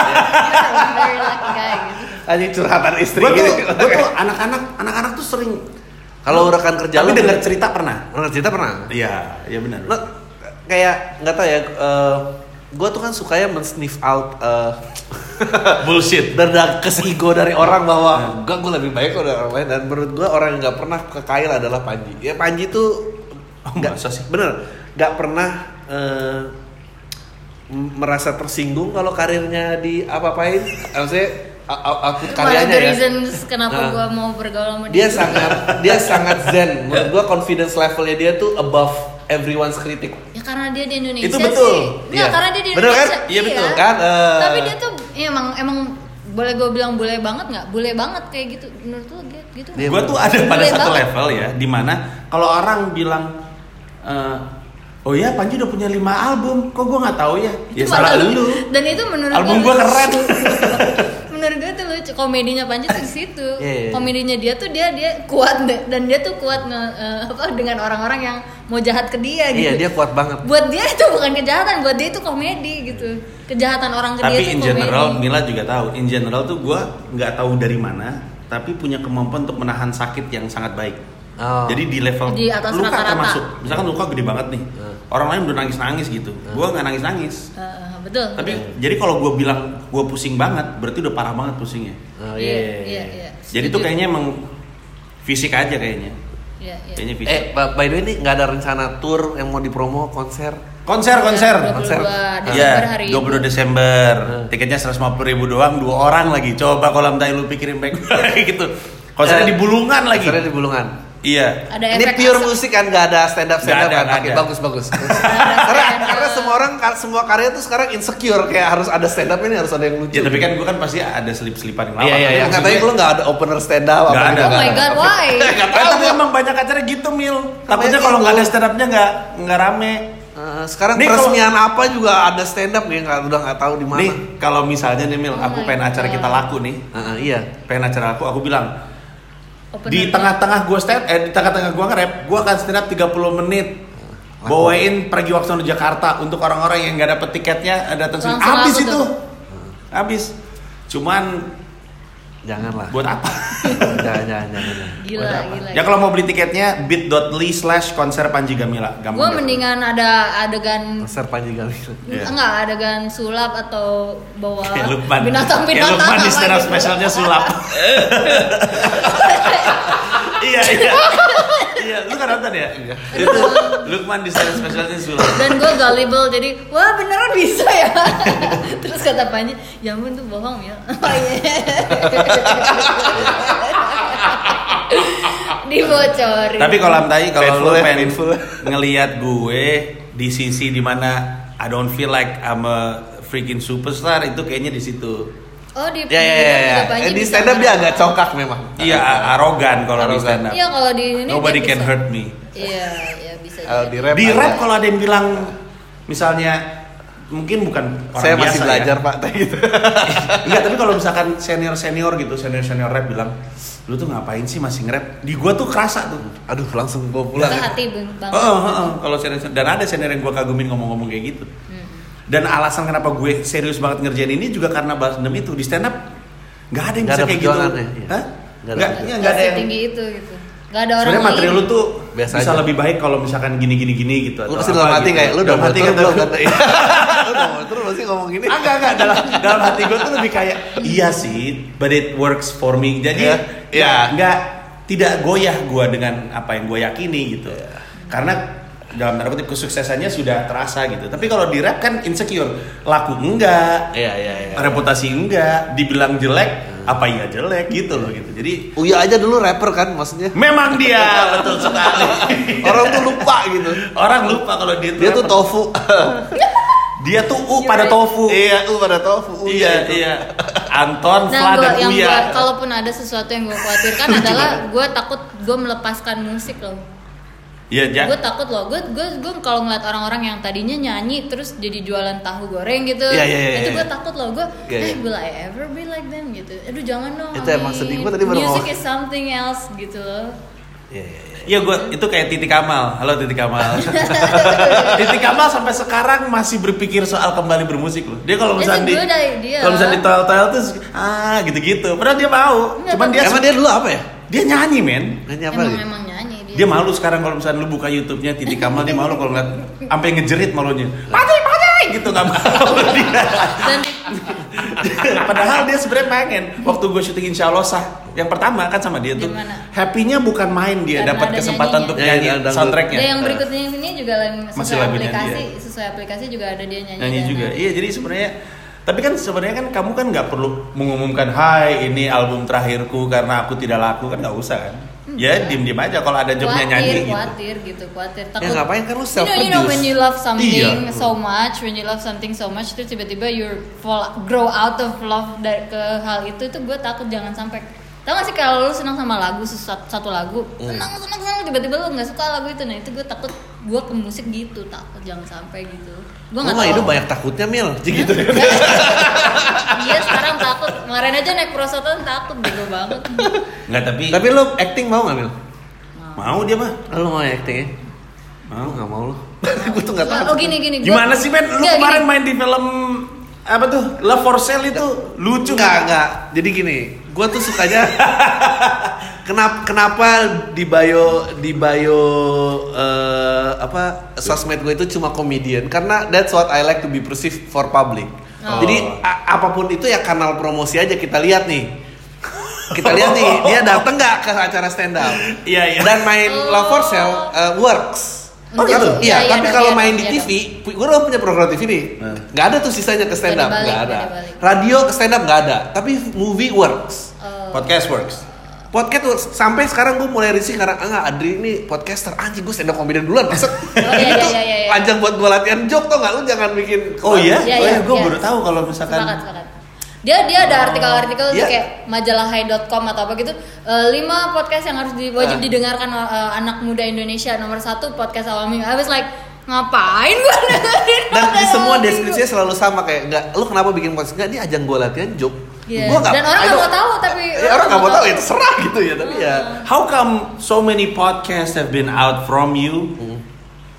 gitu anjing curhatan istri Gue tuh, gini gue tuh anak-anak, anak-anak tuh sering. kalau rekan kerja Tapi dengar cerita pernah. Pernah cerita pernah Iya, iya benar. lo kayak nggak tahu ya gue tuh kan sukanya men-sniff out eh, Bullshit. berdakes ego dari orang bahwa enggak gue lebih baik dari orang lain dan menurut gue orang yang nggak pernah kekayal adalah Panji ya Panji tuh Oh, nggak masa sih? bener nggak pernah eh, merasa tersinggung kalau karirnya di apa-apain maksudnya a- a- output One of karyanya ya reasons kenapa Nah. gua mau bergaul sama dia sangat dia sangat zen menurut gue confidence levelnya dia tuh above everyone's critic ya karena dia di Indonesia Itu betul. sih Nggak, Iya. karena dia di Bener kan? Indonesia Iya, betul. Kan, eh, tapi dia tuh ya, emang emang boleh gue bilang boleh banget nggak boleh banget kayak gitu menurut lu gitu gitu Dia gue tuh ada pada satu banget. level ya, di mana kalau orang bilang, eh, oh ya Panji udah punya lima album, kok gue nggak tahu ya? Ya Itu salah malah- lu. dan itu menurut Album gua keren. menurut gue tuh lucu komedinya Panji tuh di situ Iya, iya. komedinya dia tuh dia dia kuat deh. dan dia tuh kuat nge- eh, apa dengan orang-orang yang mau jahat ke dia gitu iya dia kuat banget buat dia itu bukan kejahatan buat dia itu komedi gitu kejahatan orang ke dia Tapi in komedi general, Mila juga tahu. In general tuh gue nggak tahu dari mana, tapi punya kemampuan untuk menahan sakit yang sangat baik. Oh. Jadi di level Di atas luka rata-rata. termasuk, misalkan luka gede banget nih, Hmm. orang lain udah nangis nangis gitu, gue nggak nangis nangis. Eh, eh, betul Tapi jadi kalau gue bilang gue pusing banget, berarti udah parah banget pusingnya. oh, iya iya, iya iya Jadi tuh kayaknya emang fisik aja kayaknya. iya iya Kayaknya fisik. eh by the way ini nggak ada rencana tour yang mau dipromo konser konser konser. 22 konser. Desember Iya, hari 22 ini. Desember. Hmm. Tiketnya 150 ribu doang, dua orang lagi. Coba kalau tai lu pikirin baik-baik gitu. Konsernya Eh, di Bulungan lagi. konsernya di Bulungan Iya. ada ini efek pure asap. musik kan nggak ada stand up stand up ada, kan Oke, bagus bagus karena karena semua orang semua karya tuh sekarang insecure kayak harus ada stand up ini harus ada yang lucu Ya tapi kan gue kan pasti ada selip-selipan yang lama. iya iya iya Tapi katanya lu nggak ada opener stand up Nggak apa ada. oh my god why gue- Eh, tapi emang banyak acara gitu mil. Takutnya kalau nggak ada stand upnya nggak nggak rame. Eh, sekarang Nih, peresmian apa juga ada stand up nih nggak udah nggak tahu di mana Nih kalau misalnya nih mil, Oh aku my pengen acara God. kita laku nih, Eh, eh, iya pengen acara aku, aku bilang Opener. di tengah-tengah gue stand, eh di tengah-tengah gue nge-rap, gue akan stand up 30 menit. Bawain pergi waktu di Jakarta untuk orang-orang yang nggak dapet tiketnya eh, datang sini. Habis itu. Habis. Cuman janganlah buat apa? jangan jangan jangan jangan. gila Buat apa? gila Ya kalau mau beli tiketnya bit.ly slash konser Panji Gamila. gue mendingan ada adegan konser Panji Gamil Iya. enggak adegan sulap atau bawa Kayak Lukman. binatang Kayak binatang Lukman di stand up specialnya sulap. iya iya. Iya, lu kan nonton ya? Itu Lukman di stand up specialnya sulap. dan gue gullible jadi wah beneran bisa ya terus kata Panji ya ampun tuh bohong ya oh, iya. dibocorin Tapi kalau tai kalau lu ya, pengen painful. ngelihat gue di sisi di mana I don't feel like I'm a freaking superstar itu kayaknya di situ. Oh di ya ya ya, ya. Panji Eh, di stand up dia agak congkak memang Iya, arogan kalau di stand up. iya kalau di ini Nobody dia can bisa. hurt me. iya iya bisa kalau di rap Di rap kalau ada yang bilang misalnya mungkin bukan orang Saya masih biasa belajar ya. pak, kayak gitu. Enggak, tapi kalau misalkan senior senior gitu, senior senior rap bilang, lu tuh ngapain sih masih nge-rap? Di gua tuh kerasa tuh. Aduh langsung gue Ke pulang. hati bang- banget. Oh, oh, oh. kalau senior dan ada senior yang gua kagumin ngomong-ngomong kayak gitu. Dan alasan kenapa gue serius banget ngerjain ini juga karena balas dendam itu di stand up nggak ada yang Nggak bisa ada kayak gitu. iya. Hah? Nggak ada Nggak, iya, nggak ada yang tinggi itu gitu. Gak ada orang Sebenarnya materi lu tuh Biasa bisa aja. lebih baik kalau misalkan gini gini gini gitu. Lu atau pasti dalam hati gitu. kayak lu udah dalam hati kan belum tuh. kan? Lu terus pasti ngomong gini. Enggak enggak dalam dalam hati gue tuh lebih kayak iya sih, but it works for me. Jadi Iya. ya enggak tidak goyah gue dengan apa yang gue yakini gitu. Karena dalam tanda kutip kesuksesannya sudah terasa gitu. Tapi kalau di rap kan insecure, laku enggak, Iya iya iya. reputasi enggak, dibilang jelek, apa iya jelek gitu loh gitu. Jadi Uya aja dulu rapper kan maksudnya. memang dia betul sekali. Orang tuh lupa gitu. Orang lupa kalau dia tuh Dia tuh rapper. tofu. Dia tuh u pada tofu. iya, u pada tofu. Uya Iya, itu. iya. Anton, Nah, Fla, gua, dan yang Uya. gua, kalaupun ada sesuatu yang gue khawatirkan adalah gue takut gue melepaskan musik loh. Iya, ja. Gue takut loh, gue gue gue kalau ngeliat orang-orang yang tadinya nyanyi terus jadi jualan tahu goreng gitu, Iya, iya, iya, itu iya. gue takut loh, gue Iya, eh iya. will I ever be like them gitu, aduh jangan dong. Itu emang Amin. sedih. Gua tadi baru Music is something else gitu loh. Iya iya iya. Iya, gua itu kayak Titi Kamal. Halo Titi Kamal. Titi Kamal sampai sekarang masih berpikir soal kembali bermusik loh. Dia kalau misalnya di kalau misalnya di toel-toel tuh ah gitu-gitu. Padahal dia mau. Enggak, Cuman dia Emang dia dulu apa ya? dia nyanyi, men. Nanya apa Emang dia? emang nyanyi dia. Malu sekarang kalau misalnya lu buka YouTube-nya Titi Kamal dia malu kalau ngeliat sampai ngejerit malunya. Pati, pati gitu nggak mau dia. Padahal dia sebenarnya pengen waktu gue syuting Insya Allah sah yang pertama kan sama dia tuh happynya bukan main dia dapat kesempatan untuk Nyanyi nyanyi dangdut. soundtracknya. dia yang berikutnya ini juga lain Masih aplikasi, dia. sesuai aplikasi juga ada dia nyanyi. nyanyi dan- juga. Iya jadi sebenarnya tapi kan sebenarnya kan kamu kan nggak perlu mengumumkan Hai ini album terakhirku karena aku tidak laku kan nggak usah kan. Ya diem diem aja kalau ada jobnya Khawatir, nyanyi gitu. khawatir gitu, khawatir. Takut. Ya ngapain kan lu You self know, you know when you love something Iya. so much, when you love something so much, terus tiba-tiba you fall, grow out of love dari ke hal itu, itu gue takut jangan sampai. Tahu gak sih kalau lu senang sama lagu satu, satu lagu, Hmm. senang senang senang tiba-tiba lu nggak suka lagu itu, nah itu gue takut gue ke musik gitu, takut jangan sampai gitu. Gue Gua nggak mah tahu. hidup banyak takutnya mil. Gitu. Iya sekarang takut. Kemarin aja naik prosotan takut bego banget. Nggak tapi, Tapi lu acting mau nggak mil? mau dia mah. Lu mau acting ya? Mau. Nggak mau lu. Gue tuh nggak tahu. Oh gini gini. gua- Gimana sih men? Lu kemarin gini. main di film apa tuh? Love for Sale itu lucu Enggak, kan? enggak. Jadi gini, gue tuh sukanya kenapa kenapa di bio di bio eh, apa sosmed gue itu cuma komedian karena that's what I like to be perceived for public. Oh. Jadi a- apa pun itu ya kanal promosi aja kita lihat nih. Kita lihat nih dia datang nggak ke acara stand up Iya iya. dan main Oh. Love for Sale eh, works. Oh, gitu. Iya, Iya, iya, tapi dong, kalau iya, main dong, di iya, TV, gue udah punya program TV nih. Hmm. Nggak ada tuh sisanya ke stand up, dibalik, ada. Radio ke stand up nggak ada, tapi movie works. Oh. Podcast works. Podcast works. sampai sekarang gue mulai risih karena enggak Adri ini podcaster anjing gue stand up comedian duluan masuk. iya, itu iya, iya, iya. panjang buat gue latihan joke tau nggak lu jangan bikin. Oh iya? Iya, oh iya, iya, gue iya. baru tahu kalau misalkan Sepakat, sepakat. Dia dia ada artikel-artikel tuh Iya. kayak majalahhai.com atau apa gitu. Eh, lima podcast yang harus di, wajib Ah. didengarkan eh, anak muda Indonesia. Nomor satu podcast awal minggu. I was like ngapain gue dengerin Dan di semua deskripsinya selalu sama kayak enggak lu kenapa bikin podcast enggak ini ajang gue latihan joke. Iya. Gua nggak- Dan orang nggak mau tahu, tapi Ya, orang nggak mau tahu ya terserah gitu ya tapi ya. How come so many podcasts have been out from you? Hmm.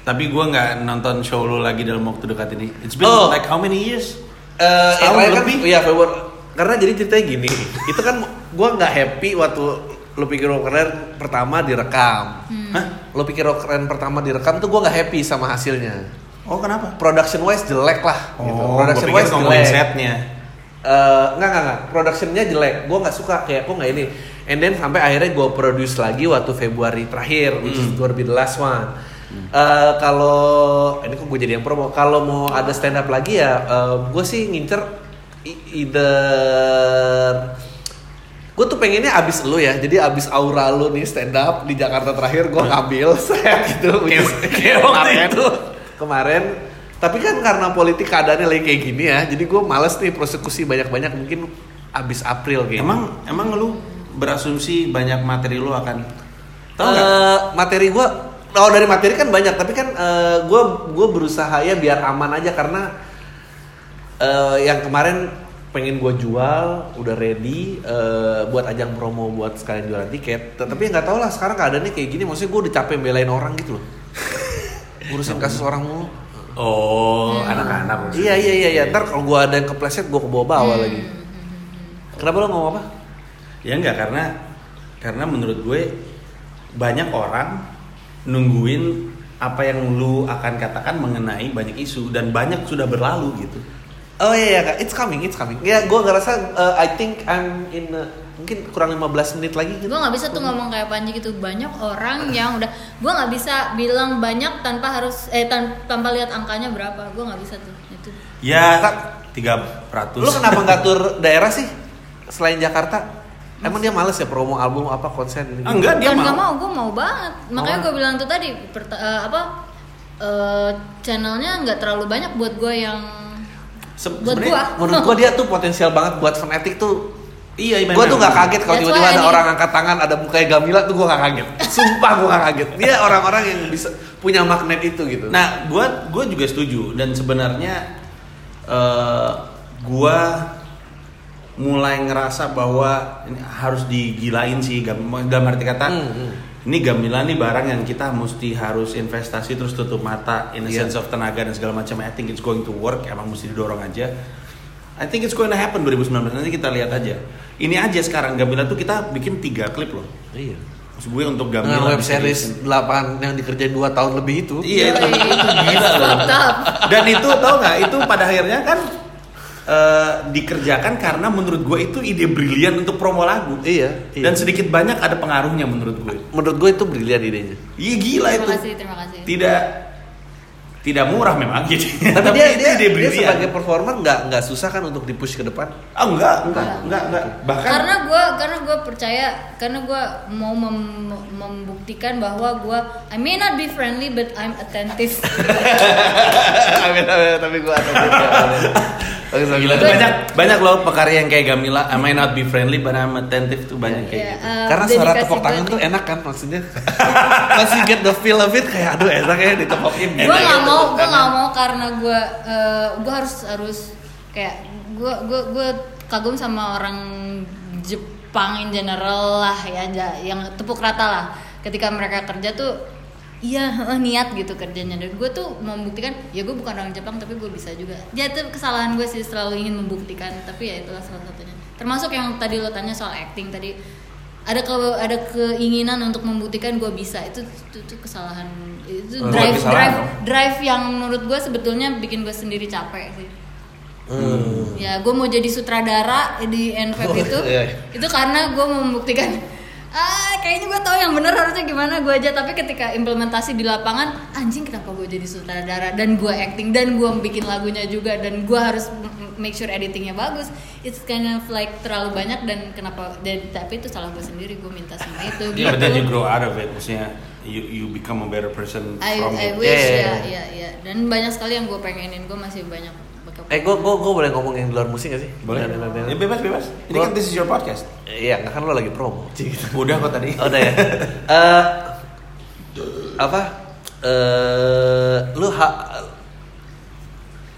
Tapi gue nggak nonton show lu lagi dalam waktu dekat ini. It's been Oh. like how many years? Eh, yang Setahun lain kan, lebih. iya Februari. Karena jadi ceritanya gini, itu kan gua nggak happy waktu lu pikir Rock keren pertama direkam. Hmm. Hah? Lu pikir Rock keren pertama direkam tuh gua nggak happy sama hasilnya. Oh kenapa? Production wise jelek lah. gitu. Oh, Production gue pikir wise jelek. setnya. Eh, nggak nggak nggak. Productionnya jelek. Gua nggak suka kayak kok nggak ini. And then sampai akhirnya gua produce lagi waktu Februari terakhir, which is gonna be the last one. Eh, kalau ini kok gue jadi yang promo. Kalau mau ada stand up lagi ya, gue sih ngincer either gue tuh pengennya abis lu ya. Jadi abis aura lu nih stand up di Jakarta terakhir gue ngambil set gitu. Kayak waktu itu. kemarin. Tapi kan karena politik keadaannya lagi kayak gini ya jadi gue males nih prosekusi banyak-banyak. Mungkin abis April kayaknya. Emang emang lu berasumsi banyak materi lu akan? Tahu? Eh, materi gue oh dari materi kan banyak tapi kan gue gue berusaha ya biar aman aja karena eh, yang kemarin pengen gue jual udah ready eh, buat ajang promo buat sekalian jualan tiket. T- tapi nggak tahu lah sekarang keadaannya kayak gini maksudnya gue udah capek belain orang gitu loh. Ngurusin kasus orang mulu. Oh, anak-anak. iya iya iya iya. Ntar kalau gue ada yang kepleset gue ke bawah bawah lagi. Kenapa lo ngomong apa? Ya enggak karena karena menurut gue banyak orang nungguin apa yang lu akan katakan mengenai banyak isu dan banyak sudah berlalu gitu. Oh iya, iya, Kak. it's coming, it's coming. Ya, gue ngerasa, uh, I think I'm in, uh, mungkin kurang 15 menit lagi gitu. gue nggak bisa tuh ngomong kayak Panji gitu banyak orang yang udah gue nggak bisa bilang banyak tanpa harus eh tan- tanpa lihat angkanya berapa gue nggak bisa tuh itu Ya, 300. Lu kenapa nggak tur daerah sih selain Jakarta? Emang dia males ya promo album apa konser ini? Ah, enggak, dia Bukan mau. nggak mau gue mau banget makanya Oh. gue bilang tuh tadi perta- eh, apa eh, channelnya nggak terlalu banyak buat gue yang Se- buat gue Menurut gue dia tuh potensial banget buat fanatik tuh. Iya, iya, Gue tuh nggak kaget kalau tiba-tiba ada orang angkat tangan ada mukanya Gamila tuh gue nggak kaget. Sumpah gue nggak kaget. Dia orang-orang yang bisa punya magnet itu gitu. Nah, gua gua juga setuju dan sebenarnya eh gua mulai ngerasa bahwa ini harus digilain sih dalam arti kata Hmm, hmm. ini Gamila nih barang yang kita mesti harus investasi terus tutup mata in a Iya. sense of tenaga dan segala macam I think it's going to work emang mesti didorong aja I think it's going to happen 2019 nanti kita lihat aja ini aja sekarang Gamila tuh kita bikin tiga klip loh iya. maksud gue untuk Nah, Gamila web series 8 yang dikerjain 2 tahun lebih itu. Iya itu, itu gila loh. Dan itu tau nggak? Itu pada akhirnya kan eh, dikerjakan karena menurut gue itu ide brilian untuk promo lagu. Iya, iya. Dan sedikit banyak ada pengaruhnya menurut gue. Menurut gue itu brilian idenya. Iya gila terima itu. kasih terima kasih Tidak tidak murah memang gitu. Tapi dia itu dia, ide dia brilian. sebagai performer nggak nggak susah kan untuk dipush ke depan. Ah enggak, enggak, enggak, enggak. Bahkan karena gue karena gue percaya karena gue mau mem- membuktikan bahwa gue I may not be friendly but I'm attentive amin amin tapi gue Bagus, bagus. Gila tuh banyak banyak loh pekarya yang kayak Gamila. I may not be friendly but I'm attentive tuh banyak kayak Ya, gitu. eh, Karena suara tepuk tangan tuh- enak kan maksudnya. Masih get the feel of it kayak aduh enak ya ditepokin. gue nggak ya mau gue nggak mau karena gue eh, gue harus harus kayak gue gue gue kagum sama orang Jepang in general lah ya yang tepuk rata lah ketika mereka kerja tuh iya niat gitu kerjanya. Dan gue tuh membuktikan ya gue bukan orang Jepang tapi gue bisa juga. Ya itu kesalahan gue sih selalu ingin membuktikan tapi ya itulah salah satunya. Termasuk yang tadi lo tanya soal acting tadi ada ke ada keinginan untuk membuktikan gue bisa. Itu itu, itu kesalahan itu Oh, drive drive drive yang menurut gue sebetulnya bikin gue sendiri capek sih. Hmm. ya gue mau jadi sutradara di NVP Oh, itu iya. itu karena gue mau membuktikan ah kayaknya gue tahu yang bener harusnya gimana gue aja tapi ketika implementasi di lapangan anjing kenapa gue jadi sutradara dan gue acting dan gue bikin lagunya juga dan gue harus make sure editingnya bagus it's kind of like terlalu banyak dan kenapa dan tapi itu salah gue sendiri gue minta sama itu Yeah, but then you gitu. grow out of it. Maksudnya you you become a better person I, from I it. wish Yeah, yeah, ya ya ya dan banyak sekali yang gue pengenin gue masih banyak Eh gue gue gue boleh ngomong yang di luar musik gak sih? Boleh? Dan- dan- dan- Ya bebas bebas. Ini Gua- kan this is your podcast. Iya, nggak kan lo lagi promo. Gitu. Udah kok tadi. Oh, udah ya. Eh, apa? Eh, lu ha,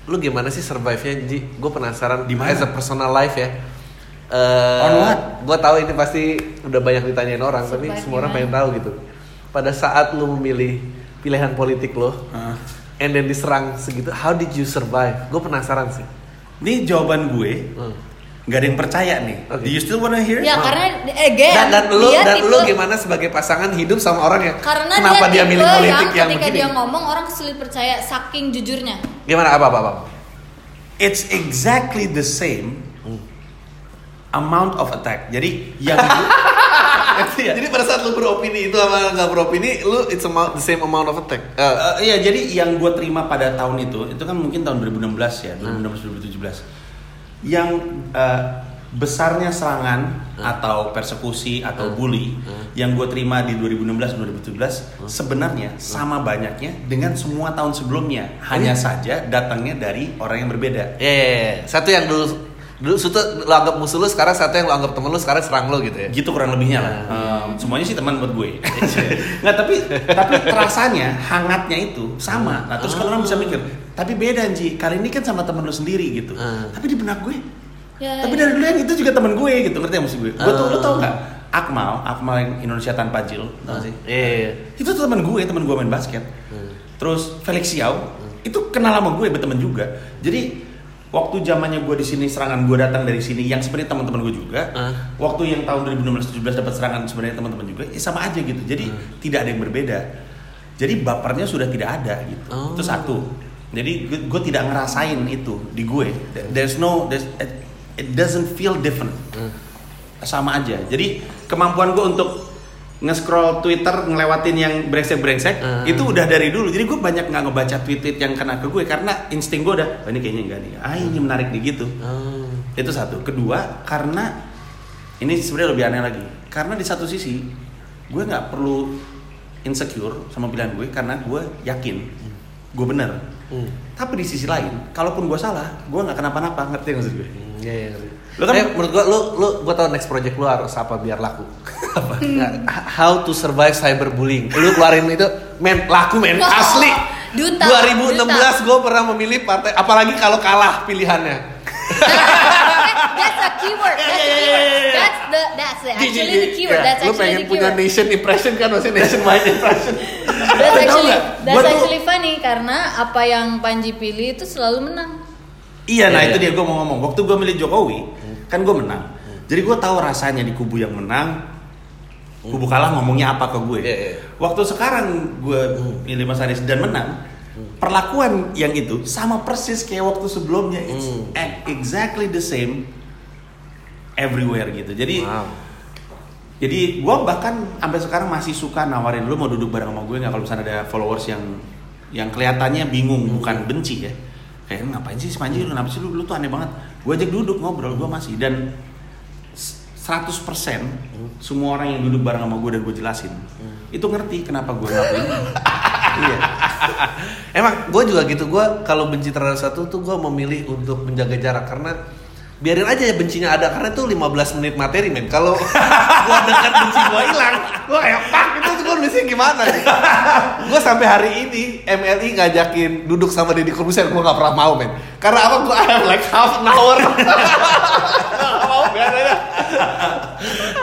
lu gimana sih survive-nya Ji? Gue penasaran Di mana? as a personal life ya. Eh, On what? Gue tahu ini pasti udah banyak ditanyain orang, tapi Survive semua orang pengen tahu gitu. Pada saat lu memilih pilihan politik lo, Hah. And then diserang segitu, how did you survive? Gue penasaran sih. Ini jawaban gue Hmm. nggak ada yang percaya nih. Oke. Do you still wanna hear? ya karena again Dan, dan lu dia dan tipe- lu gimana sebagai pasangan hidup sama orang yang karena kenapa dia, tipe milih politik yang, ketika begini? dia ngomong orang sulit percaya saking jujurnya Gimana apa apa apa? It's exactly the same amount of attack. Jadi yang ya? Jadi pada saat lu beropini itu sama nggak beropini, lu it's amount, the same amount of attack. Eh, Eh, iya, jadi yang gue terima pada tahun itu, itu kan mungkin tahun 2016 ya, 2016-2017. Yang eh, besarnya serangan atau persekusi atau bully yang gue terima di 2016-2017 sebenarnya sama banyaknya dengan semua tahun sebelumnya. Hanya saja datangnya dari orang yang berbeda. ya, ya, ya. Satu yang dulu dulu satu lu anggap musuh lu, sekarang satu yang lu anggap temen lu, sekarang serang lu gitu ya. gitu kurang lebihnya lah Em, semuanya sih teman buat gue nggak tapi tapi terasanya hangatnya itu sama nah terus kan orang bisa mikir Tapi beda Ji, kali ini kan sama temen lu sendiri gitu. Ah. Tapi di benak gue, Ya, tapi ya. dari dulu yang itu juga temen gue gitu, ngerti gak maksud gue? Gue tuh, lu Ah. tau gak? Akmal, Akmal yang Indonesia tanpa Jil, tau sih? Iya, iya. Itu tuh temen gue, temen gue main basket. Hmm. Terus Felix Xiao, itu kenal sama gue, berteman juga. Jadi waktu zamannya gue di sini serangan gue datang dari sini yang sebenarnya teman-teman gue juga. Ah. Waktu yang tahun 2016-17 dapat serangan sebenarnya teman-teman juga, ya sama aja gitu. Jadi Hmm. tidak ada yang berbeda. Jadi bapernya sudah tidak ada gitu. Oh. Itu satu. Jadi gue, gue tidak ngerasain itu di gue. There's no, there's, it, doesn't feel different. Hmm. Sama aja. Jadi kemampuan gue untuk nge-scroll Twitter ngelewatin yang brengsek-brengsek Hmm. itu udah dari dulu. Jadi gue banyak nggak ngebaca tweet-tweet yang kena ke gue karena insting gue udah, oh, ini kayaknya enggak nih. Ah ini menarik nih gitu. Oh. Itu satu. Kedua, karena ini sebenarnya lebih aneh lagi. Karena di satu sisi gue nggak perlu insecure sama pilihan gue karena gue yakin gue bener. Hmm. Tapi di sisi lain, kalaupun gue salah, gue nggak kenapa-napa. Ngerti maksud gue? Hmm, Iya, iya. Lu kan- Eh, menurut gua lu lu gua tahu next project lu harus apa biar laku. apa? How to survive cyberbullying. Lu keluarin itu men laku men Wow. asli. Duta, 2016 gua pernah memilih partai apalagi kalau kalah pilihannya. that's a keyword. That's a keyword. That's the that's the, actually the keyword. Ya, That's lu actually pengen the punya keyword. nation impression kan maksudnya nationwide impression. That's actually that's actually funny karena apa yang Panji pilih itu selalu menang. Iya, nah Iya, itu iya. dia gue mau ngomong. Waktu gue milih Jokowi, kan gue menang. Jadi gue tahu rasanya di kubu yang menang, kubu kalah ngomongnya apa ke gue. Iya, iya. Waktu sekarang gue milih Mas Anies dan menang, perlakuan yang itu sama persis kayak waktu sebelumnya. It's Hmm. exactly the same everywhere gitu. Jadi Wow. jadi gue bahkan sampai sekarang masih suka nawarin lu mau duduk bareng sama gue nggak kalau misalnya ada followers yang yang kelihatannya bingung bukan benci ya kayak ngapain sih si Panji? Lu kenapa sih lu? Lu tuh aneh banget. Gue ajak duduk ngobrol gue masih dan s- 100% semua orang yang duduk bareng sama gue dan gue jelasin itu ngerti kenapa gue ngelakuin ini. iya. Emang gue juga gitu, gue kalau benci terhadap satu tuh gue memilih untuk menjaga jarak karena biarin aja ya bencinya ada karena itu 15 menit materi men. Kalau gue dekat benci gue hilang, gue kayak pak itu tuh gue nulisnya gimana nih? gue sampai hari ini MLI ngajakin duduk sama Deddy Corbuzier gue nggak pernah mau men. Karena apa? Gue I have like half an hour. Nggak mau biasanya.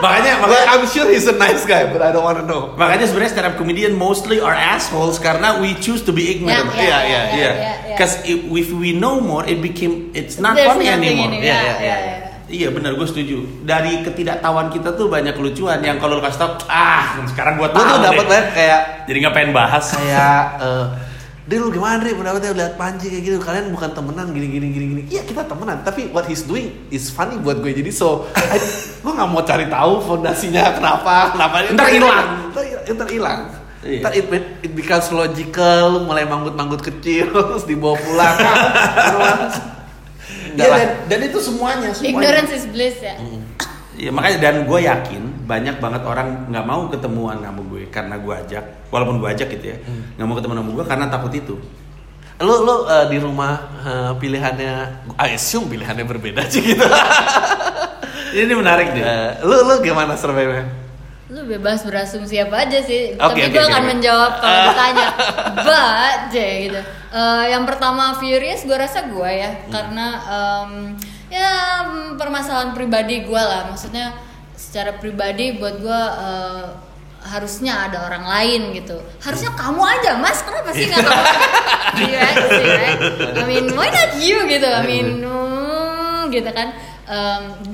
Makanya makanya I'm sure he's a nice guy, but I don't wanna know. makanya sebenarnya stand up comedian mostly are assholes karena we choose to be ignorant. Iya, ya, iya, ya, Yeah, ya. because if, if we know more, it became it's not There's funny anymore. in it. Iya, Ya, iya, ya, iya. ya. Iya benar gue setuju. Dari ketidaktahuan kita tuh banyak kelucuan yang kalau lu kasih tau, ah sekarang gue Gue tahu. tuh dapat banget kayak Jadi nggak pengen bahas. kayak eh Dri lu gimana Dri pendapatnya lihat Panji kayak gitu kalian bukan temenan gini gini gini gini iya kita temenan tapi what he's doing is funny buat gue jadi so gue nggak mau cari tahu fondasinya kenapa kenapa Ntar hilang. ntar, ntar hilang Iya. ntar it, it becomes logical mulai manggut-manggut kecil terus dibawa pulang Iya dan, dan itu semuanya. semuanya. Ignorance is bliss ya. Iya makanya dan gue yakin banyak banget orang nggak mau ketemuan sama gue karena gue ajak, walaupun gue ajak gitu ya, nggak mau ketemu sama gue karena takut itu. lu lu eh, di rumah eh, pilihannya I assume pilihannya berbeda sih gitu Ini menarik deh. Eh, lu lu gimana survei Lu bebas berasumsi apa aja sih. Oke, Tapi oke, gue oke, akan oke. menjawab kalau ditanya. But, J gitu. Eh, yang pertama Furious gue rasa gue ya, Hmm. karena em, ya permasalahan pribadi gue lah. Maksudnya secara pribadi buat gue eh, harusnya ada orang lain gitu. Harusnya kamu aja, Mas. Kenapa sih nggak kamu? Iya sih, right? I mean, why not you gitu? I mean, hmm, gitu kan.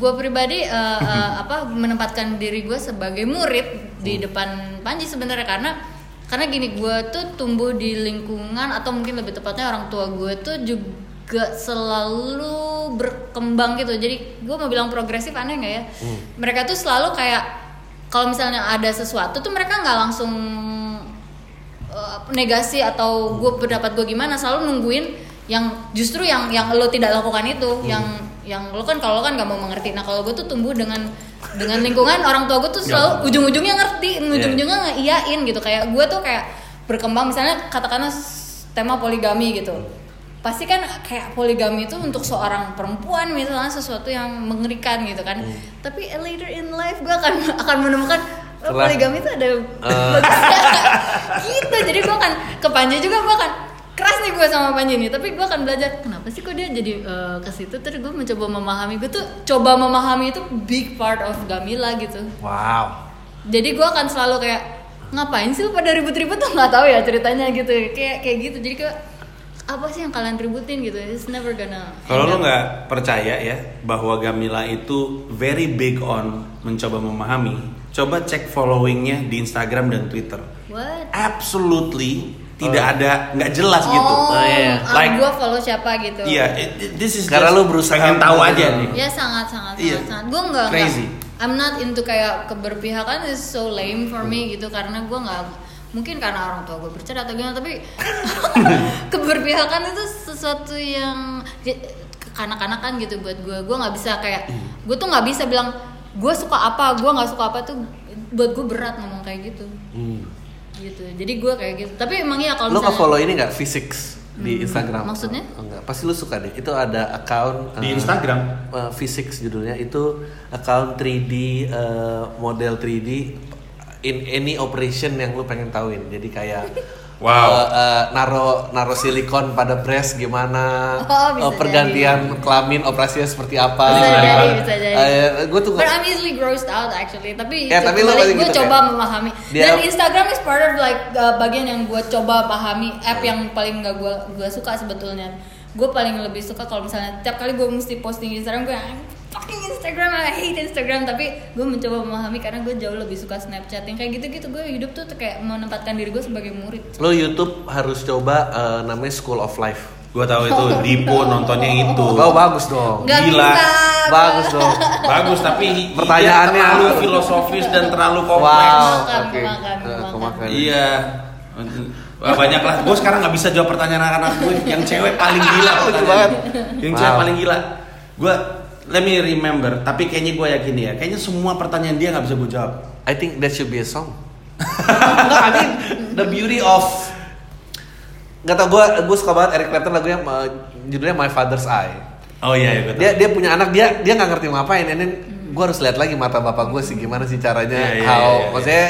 gue pribadi eh, eh, apa menempatkan diri gue sebagai murid di depan Panji sebenarnya karena karena gini gue tuh tumbuh di lingkungan atau mungkin lebih tepatnya orang tua gue tuh juga selalu berkembang gitu. Jadi gue mau bilang progresif aneh nggak ya? Mereka tuh selalu kayak kalau misalnya ada sesuatu tuh mereka nggak langsung eh, negasi atau gue pendapat gue gimana selalu nungguin yang justru yang yang lo tidak lakukan itu. Yang yang lo kan kalau lo kan nggak mau mengerti. Nah kalau gue tuh tumbuh dengan dengan lingkungan orang tua gue tuh selalu ujung-ujungnya ngerti ujung-ujungnya ngeiyain gitu. Kayak gue tuh kayak berkembang misalnya katakanlah tema poligami gitu pasti kan kayak poligami itu untuk seorang perempuan misalnya sesuatu yang mengerikan gitu kan. Tapi later in life gue akan akan menemukan oh, poligami itu ada bagusnya gitu jadi gue akan ke Panji juga gue akan keras nih gue sama Panji nih tapi gue akan belajar kenapa sih kok dia jadi eh, ke situ? Terus gue mencoba memahami gue tuh coba memahami itu big part of Gamila gitu. Wow. jadi gue akan selalu kayak ngapain sih lu pada ribut-ribut? Tuh nggak tahu ya ceritanya gitu kayak kayak gitu. Jadi kayak apa sih yang kalian ributin gitu it's never gonna Kalau lo nggak percaya ya bahwa Gamila itu very big on mencoba memahami, coba cek followingnya di Instagram dan Twitter. what Absolutely tidak ada, nggak jelas gitu. oh, Oh, iya. Like- gue follow siapa gitu Iya, it- it- this is Karena lo berusaha pengen tahu aja nih. Ya sangat sangat Iya. sangat, sangat. Gue nggak Crazy. nggak- I'm not into kayak keberpihakan is so lame for me gitu karena gue nggak mungkin karena orang tua gue bercanda atau gimana tapi keberpihakan itu sesuatu yang ya, kekanak-kanakan gitu buat gue gue nggak bisa kayak gue tuh nggak bisa bilang gue suka apa gue nggak suka apa tuh buat gue berat ngomong kayak gitu Hmm. gitu jadi gue kayak gitu tapi emang ya kalau Lo misalnya nge-follow ini nggak Physics di Hmm, Instagram? maksudnya? Oh, enggak. Pasti lu suka deh. Itu ada account Di eh, Instagram? eh, Physics judulnya. Itu account 3D eh, model 3D in any operation yang lu pengen tahuin. Jadi kayak Wow. eh, eh, naro naro silikon pada breast gimana? Oh, bisa eh, pergantian kelamin operasinya seperti apa? bisa jadi bisa jadi Eh, gue tuh But I'm easily grossed out actually. Tapi Ya, itu tapi gue gitu, coba kayak- memahami. Dia- Dan Instagram is part of like uh, bagian yang gue coba pahami. App yang paling gak gue gue suka sebetulnya. Gue paling lebih suka kalau misalnya tiap kali gue mesti posting di Instagram gue "I'm fucking Instagram, I hate Instagram. Tapi gue mencoba memahami karena gue jauh lebih suka Snapchat. Yang kayak gitu-gitu gue hidup tuh kayak menempatkan diri gue sebagai murid. lo YouTube harus coba eh, namanya School of Life. Gue tahu itu Dipo nontonnya itu. Oh bagus dong. Nggak Gila. bisa. Bagus dong. Bagus tapi Pertanyaannya terlalu apa? filosofis dan terlalu kompleks. Wow. Makan, Oke. makan, makan. kemakan. Iya. Wah, banyak lah. Gue sekarang nggak bisa jawab pertanyaan anak-anak gue. Yang cewek paling gila Lucu pertanyaan. banget. Yang cewek Wow. paling gila. Gue let me remember. Tapi kayaknya gue yakin ya. Kayaknya semua pertanyaan dia nggak bisa gue jawab. I think that should be a song. Nggak, I mean the beauty of nggak tau gue gue suka banget Eric Clapton lagunya uh, judulnya My Father's Eye. Oh iya, iya Dia dia punya anak dia dia nggak ngerti mau ngapain, and then gue harus lihat lagi mata bapak gue sih gimana sih caranya Iya, iya, how iya, iya. maksudnya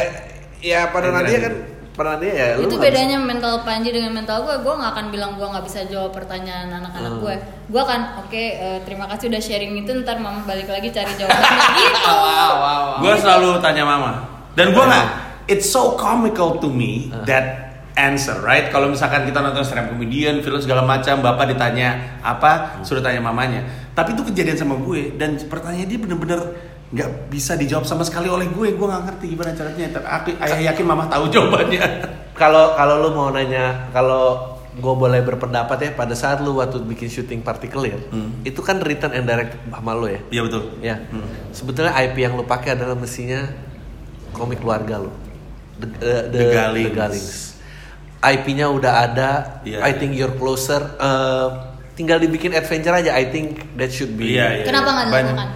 ya pada nanti keren. kan nanti ya lu itu bedanya mental Panji dengan mental gue gue nggak akan bilang gue nggak bisa jawab pertanyaan anak-anak Hmm. gue gue akan oke eh, terima kasih udah sharing itu ntar mama balik lagi cari jawabannya gitu bisa. wow wow wow. Gue selalu tanya mama. Dan gue Iya. nggak. It's so comical to me Uh. that answer, right? Kalau misalkan kita nonton stand up comedian, film segala macam, bapak ditanya apa, suruh tanya mamanya. Tapi itu kejadian sama gue dan pertanyaan dia bener-bener nggak bisa dijawab sama sekali oleh gue. Gue nggak ngerti gimana caranya. Tapi aku ayah yakin mama tahu jawabannya. Kalau kalau lu mau nanya kalau gue boleh berpendapat ya pada saat lu waktu bikin syuting partikelir Hmm. itu kan written and directed sama lu ya. Iya betul. Ya. Hmm. Sebetulnya IP yang lu pakai adalah mestinya komik keluarga lu. The, uh, The Galings. Galings. IP-nya udah ada. Iya, I iya. think you're closer. Uh, tinggal dibikin adventure aja. I think that should be. Iya, iya. kenapa nggak Banyak.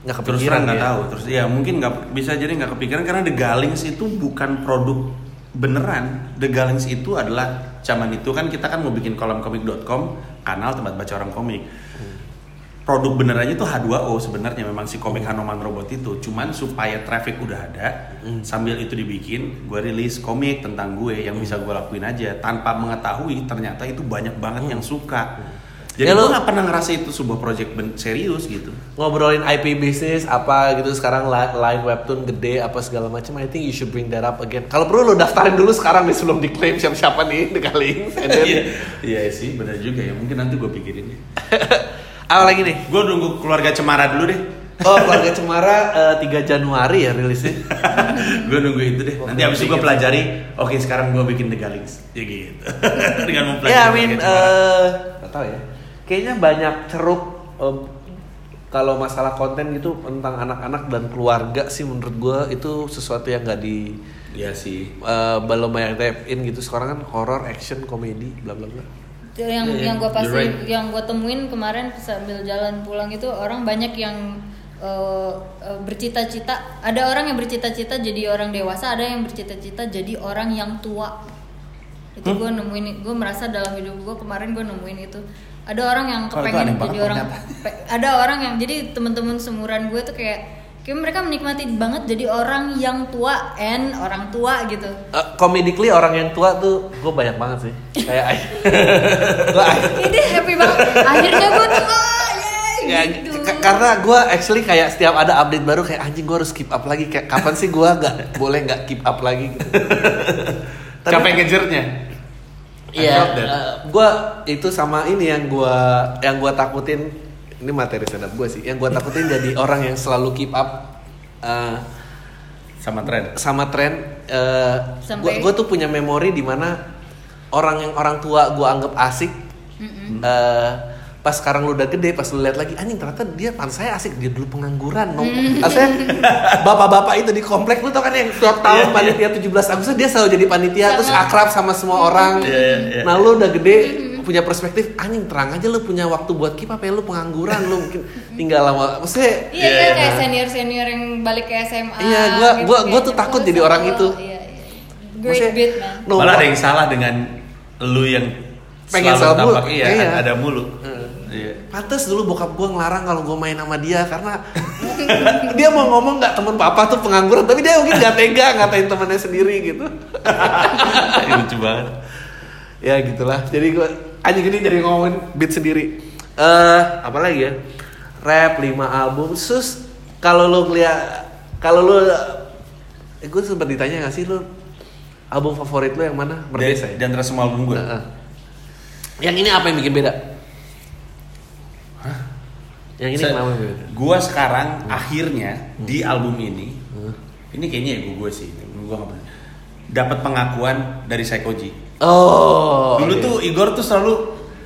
Nggak Terus kepikiran terang nggak ya. tahu. Terus ya mungkin nggak bisa jadi nggak kepikiran karena The Galings itu bukan produk beneran. The Galings itu adalah zaman itu kan kita kan mau bikin kolamkomik.com kanal tempat baca orang komik. Produk benerannya itu H2O sebenarnya memang si komik Hanoman Robot itu. Cuman supaya traffic udah ada, sambil itu dibikin, gue rilis komik tentang gue yang bisa gue lakuin aja tanpa mengetahui ternyata itu banyak banget yang suka. Jadi Ya, gue nggak pernah ngerasa itu sebuah project serius gitu. ngobrolin IP bisnis apa gitu sekarang li- line webtoon gede apa segala macam I think you should bring that up again kalau perlu lo daftarin dulu sekarang nih sebelum diklaim siapa siapa nih then Iya, iya sih, benar juga ya. Mungkin nanti gue pikirin deh. apa lagi nih Gue nunggu keluarga Cemara dulu deh. oh keluarga Cemara eh, 3 Januari ya rilisnya gue nunggu itu deh. Nanti abis itu gue pelajari. Oke, sekarang gue bikin The Galings. Ya gitu. Dengan mempelajari. ya I mean eh nggak tahu ya kayaknya banyak ceruk eh, kalau masalah konten gitu tentang anak-anak dan keluarga sih menurut gue itu sesuatu yang nggak di Iya sih. eh, belum banyak tap in gitu sekarang kan horror action komedi bla bla bla yang Iya, yang gue pasti right. yang gue temuin kemarin sambil jalan pulang itu orang banyak yang eh, bercita-cita ada orang yang bercita-cita jadi orang dewasa ada yang bercita-cita jadi orang yang tua itu Hmm? gue nemuin gue merasa dalam hidup gue kemarin gue nemuin itu ada orang yang itu kepengen aneh jadi orang pe- ada orang yang jadi teman-teman semuran gue tuh kayak kayak mereka menikmati banget jadi orang yang tua and orang tua gitu. Eh, comedically orang yang tua tuh gue banyak banget sih. Kayak ini happy banget. Akhirnya gue tua ya, gitu. karena gue actually kayak setiap ada update baru kayak anjing gue harus keep up lagi. Kayak kapan sih gue nggak boleh nggak keep up lagi? Gitu. Tapi- Capek ngejernya. Iya, felt that. gue itu sama ini yang gue yang gue takutin ini materi stand up gue sih. Yang gue takutin jadi orang yang selalu keep up eh, sama tren. sama tren. eh, Sampai- gue tuh punya memori di mana orang yang orang tua gue anggap asik. eh, pas sekarang lu udah gede, pas lu lihat lagi, anjing ternyata dia pan saya asik dia dulu pengangguran, no. Maksudnya bapak-bapak itu di komplek lu tau kan yang tiap tahun panitia 17 Agustus dia selalu jadi panitia Sama. terus akrab sama semua orang. Iya, iya, iya. Nah lu udah gede punya perspektif anjing terang aja lu punya waktu buat keep up ya lu pengangguran lu mungkin tinggal lama maksudnya Iya, iya Iya. kayak senior senior yang balik ke SMA. Iya, gua- gitu, gua- gua tuh gitu. takut jadi orang itu. Iya, iya. Great Maksudnya, beat man. no, Malah ada yang salah dengan lu yang Pengen selalu tampak iya, Iya. ada mulu. Heeh. Iya. Pantes dulu bokap gua ngelarang kalau gua main sama dia karena dia mau ngomong nggak temen papa tuh pengangguran tapi dia mungkin nggak tega ngatain temennya sendiri gitu. Ini lucu banget. ya gitulah. Jadi gua anjing ini jadi ngomongin beat sendiri. Eh apa lagi ya? Rap 5 album. Sus kalau lu ngeliat kalau lu eh, gue sempat ditanya gak sih lu album favorit lu yang mana? Merdesa Dan, ya? dan terus semua album gue. Heeh. Yang ini apa yang bikin beda? Yang ini Se- kenapa beda? Gua sekarang akhirnya Hmm. di album ini, ini kayaknya ya gue sih, gue nggak pernah dapat pengakuan dari Psychoji. Oh. Dulu oke. tuh Igor tuh selalu,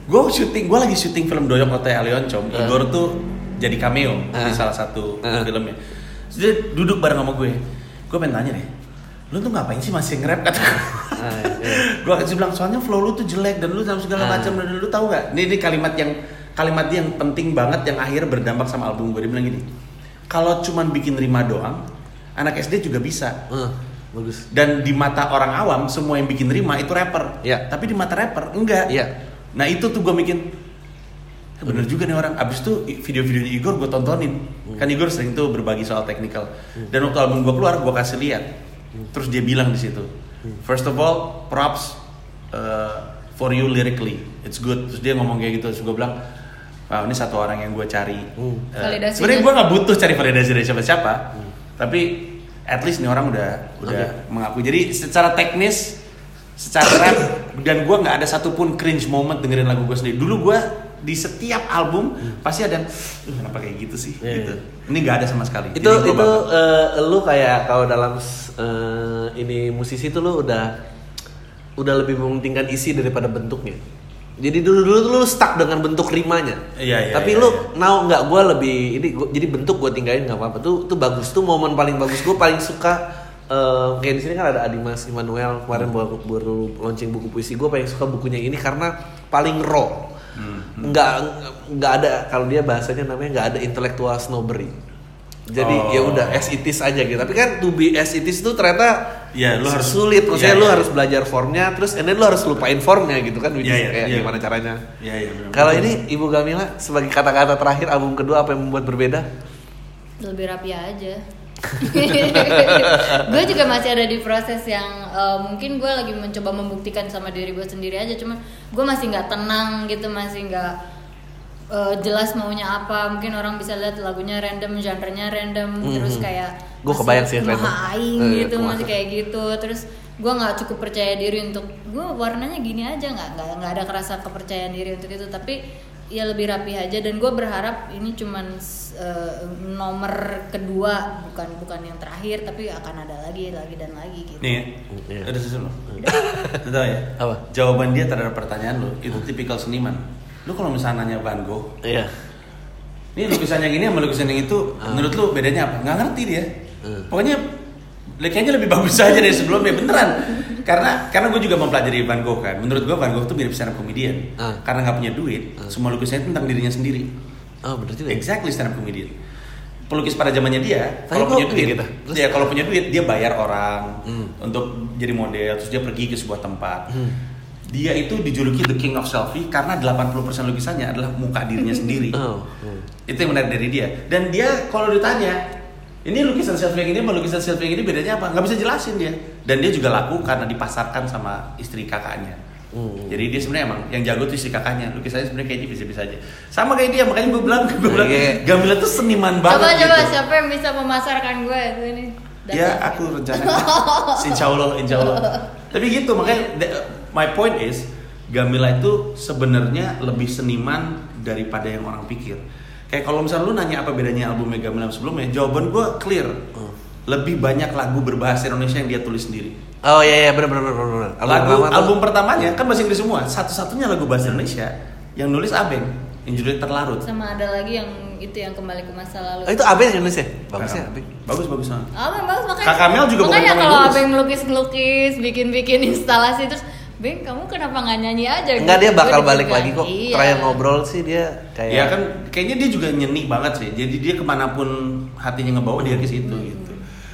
gue syuting, gue lagi syuting film Doyok Hotel Leoncom. Uh. Igor tuh jadi cameo di Uh. salah satu Uh. filmnya. Terus dia duduk bareng sama gue, gue pengen tanya deh, lu tuh ngapain sih masih nge-rap kata gue. Ah, iya. gue bilang soalnya flow lu tuh jelek dan lu dalam segala Ah. macam dan lu tahu nggak? Ini, ini kalimat yang kalimat dia yang penting banget yang akhirnya berdampak sama album gue. Dia bilang gini, kalau cuman bikin rima doang, anak SD juga bisa. Eh, bagus. Dan di mata orang awam semua yang bikin rima itu rapper. Iya. Tapi di mata rapper enggak. Iya. Nah itu tuh gue bikin "Eh, bener juga nih orang. Abis itu video-videonya Igor gue tontonin. Hmm. Kan Igor sering tuh berbagi soal technical. Dan waktu album gue keluar gue kasih lihat. Hmm. Terus dia bilang di situ, first of all props uh, for you lyrically, it's good. Terus dia ngomong kayak gitu. Terus gue bilang, Wow, ini satu orang yang gue cari. Hmm. Validasinya. Sebenarnya gue nggak butuh cari validasi dari siapa-siapa, tapi at least nih orang udah udah Oke. mengaku. Jadi secara teknis, secara rap dan gue nggak ada satupun cringe moment dengerin lagu gue sendiri. Dulu gue di setiap album pasti ada, "Duh, kenapa kayak gitu sih? Iya, gitu. Ini nggak ada sama sekali. Itu itu bakal- eh, lu kayak kalau dalam eh, ini musisi tuh lu udah udah lebih mementingkan isi daripada bentuknya. Jadi dulu dulu lu stuck dengan bentuk rimanya. Iya, iya, Tapi iya, lu iya. now nggak gue lebih ini gua- jadi bentuk gue tinggalin nggak apa-apa. Tuh tuh bagus tuh momen paling bagus gue paling suka eh, kayak di sini kan ada Adimas Immanuel kemarin baru, baru launching buku puisi gue paling suka bukunya ini karena paling raw. Hmm, Nggak nggak ada kalau dia bahasanya namanya nggak ada intellectual snobbery. Jadi Oh. ya udah as it is aja gitu. Tapi kan to be as it is tuh ternyata Iya, lu harus- sulit. Maksudnya iya, lu iya. harus belajar formnya, terus and then lu harus lupain formnya gitu kan. which is iya, kayak iya. gimana caranya. Iya, iya, benar. Kalau ini Ibu Gamila sebagai kata-kata terakhir album kedua apa yang membuat berbeda? lebih rapi aja gue juga masih ada di proses yang eh, mungkin gue lagi mencoba membuktikan sama diri gue sendiri aja cuma gue masih nggak tenang gitu masih nggak eh, jelas maunya apa mungkin orang bisa lihat lagunya random genrenya random terus Mhm. kayak Gua masih kebayang sih random. aing Eh, gitu masih kayak gitu terus gue nggak cukup percaya diri untuk gue warnanya gini aja nggak nggak nggak ada kerasa kepercayaan diri untuk itu tapi ya lebih rapi aja dan gue berharap ini cuman eh, nomor kedua bukan bukan yang terakhir tapi akan ada lagi lagi dan lagi gitu Nih ya, Iya. ada susun lo. Lu tahu ya? Apa? Jawaban dia terhadap pertanyaan lo itu tipikal seniman. Lu kalau misalnya nanya Van Gogh, Iya. ini lukisan yang ini sama lukisan yang itu, Ah. menurut lu bedanya apa? Nggak ngerti dia. Hmm. Pokoknya kayaknya lebih bagus aja dari sebelumnya beneran. Karena karena gue juga mempelajari Van Gogh kan. Menurut gue Van Gogh tuh mirip stand up comedian. Ah. Karena nggak punya duit, Ah. semua lukisannya tentang dirinya sendiri. Oh bener juga. ya? Exactly stand up comedian. Pelukis pada zamannya dia, kalau punya duit, gitu? Terus? ya kalau punya duit dia bayar orang Hmm. untuk jadi model, terus dia pergi ke sebuah tempat. Hmm. Dia itu dijuluki the king of selfie karena 80% lukisannya adalah muka dirinya sendiri. Oh. hmm. Itu yang menarik dari dia. Dan dia kalau ditanya, Ini lukisan selfie yang ini sama lukisan selfie yang ini bedanya apa? Nggak bisa jelasin dia. Dan dia juga laku karena dipasarkan sama istri kakaknya. Hmm. Jadi dia sebenarnya emang yang jago tuh istri kakaknya. Lukisannya sebenarnya kayak dia bisa-bisa aja. Sama kayak dia, makanya gue bilang, gue bilang Iya. Gamila tuh seniman banget Coba coba gitu. siapa yang bisa memasarkan gue itu ini? Ya aku rencananya. insya Allah, insya Allah. Tapi gitu makanya my point is Gamila itu sebenarnya lebih seniman daripada yang orang pikir. Kayak kalau misalnya lu nanya apa bedanya albumnya Gamila sebelumnya, jawaban gue clear. Lebih banyak lagu berbahasa Indonesia yang dia tulis sendiri. Oh iya iya benar benar benar benar. Lagu pertama album pertamanya kan bahasa Inggris semua. Satu-satunya lagu bahasa Indonesia yang nulis Abeng, yang judulnya Terlarut. Sama ada lagi yang itu yang kembali ke masa lalu. Oh, itu Aben yang nulis ya? Bagus ya Aben. Bagus bagus banget. Oh, bagus makanya. Kak Kamel juga bukan Makanya kalau nulis. abang ngelukis-ngelukis, bikin-bikin instalasi terus, Beng, kamu kenapa nggak nyanyi aja? Enggak gitu? dia bakal Gua balik juga. lagi kok. Iya. Terakhir ngobrol sih dia kayak Ya kan kayaknya dia juga nyeni banget sih. Jadi dia ke mana pun hatinya ngebawa dia ke situ Hmm. gitu.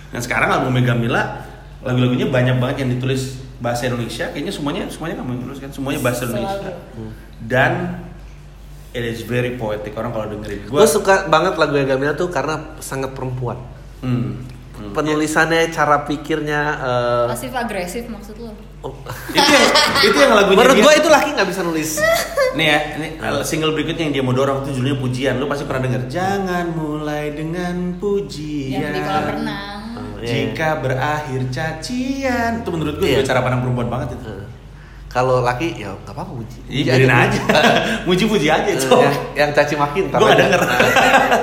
Dan sekarang album Gamila lagu-lagunya banyak banget yang ditulis bahasa Indonesia. Kayaknya semuanya semuanya kamu yang tulis kan semuanya bahasa Selalu. Indonesia. Dan it is very poetic orang kalau dengerin. Gue suka banget lagu Gamila tuh karena sangat perempuan. Hmm. Hmm. Penulisannya, cara pikirnya. eh, Pasif agresif maksud lo? Oh. itu yang itu yang lagunya Menurut gue itu laki nggak bisa nulis. Nih ya, ini single berikutnya yang dia mau dorong itu judulnya pujian. Lu pasti pernah denger. Jangan mulai dengan pujian. Yang di kolam renang. Oh, iya. Jika berakhir cacian. Itu menurut gue Iya. juga cara pandang perempuan banget itu. Eh, Kalau laki ya nggak apa-apa puji. Iya, biarin aja. Muji-puji aja Eh, itu. yang, yang caci maki ntar Gua aja. denger.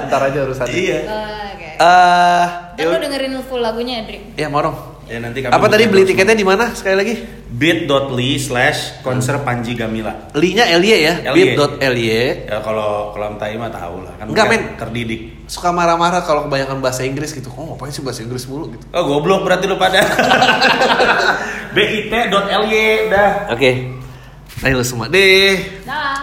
ntar aja urusan. Iya. Oh, Oke. Eh, Ntar lo dengerin full lagunya, Drik. ya mau dong. Ya nanti kami Apa tadi beli langsung. tiketnya di mana sekali lagi? bit.ly slash konser Panji Gamila. Li-nya LY ya, LY. bit.ly. Ya kalau kalau Am Tai mah tahu lah kan. Enggak, men. Terdidik. Suka marah-marah kalau kebanyakan bahasa Inggris gitu. Oh, ngapain sih bahasa Inggris mulu gitu. Oh goblok berarti lu pada. bit.ly dah. Oke. Ayo lu semua deh. Dah.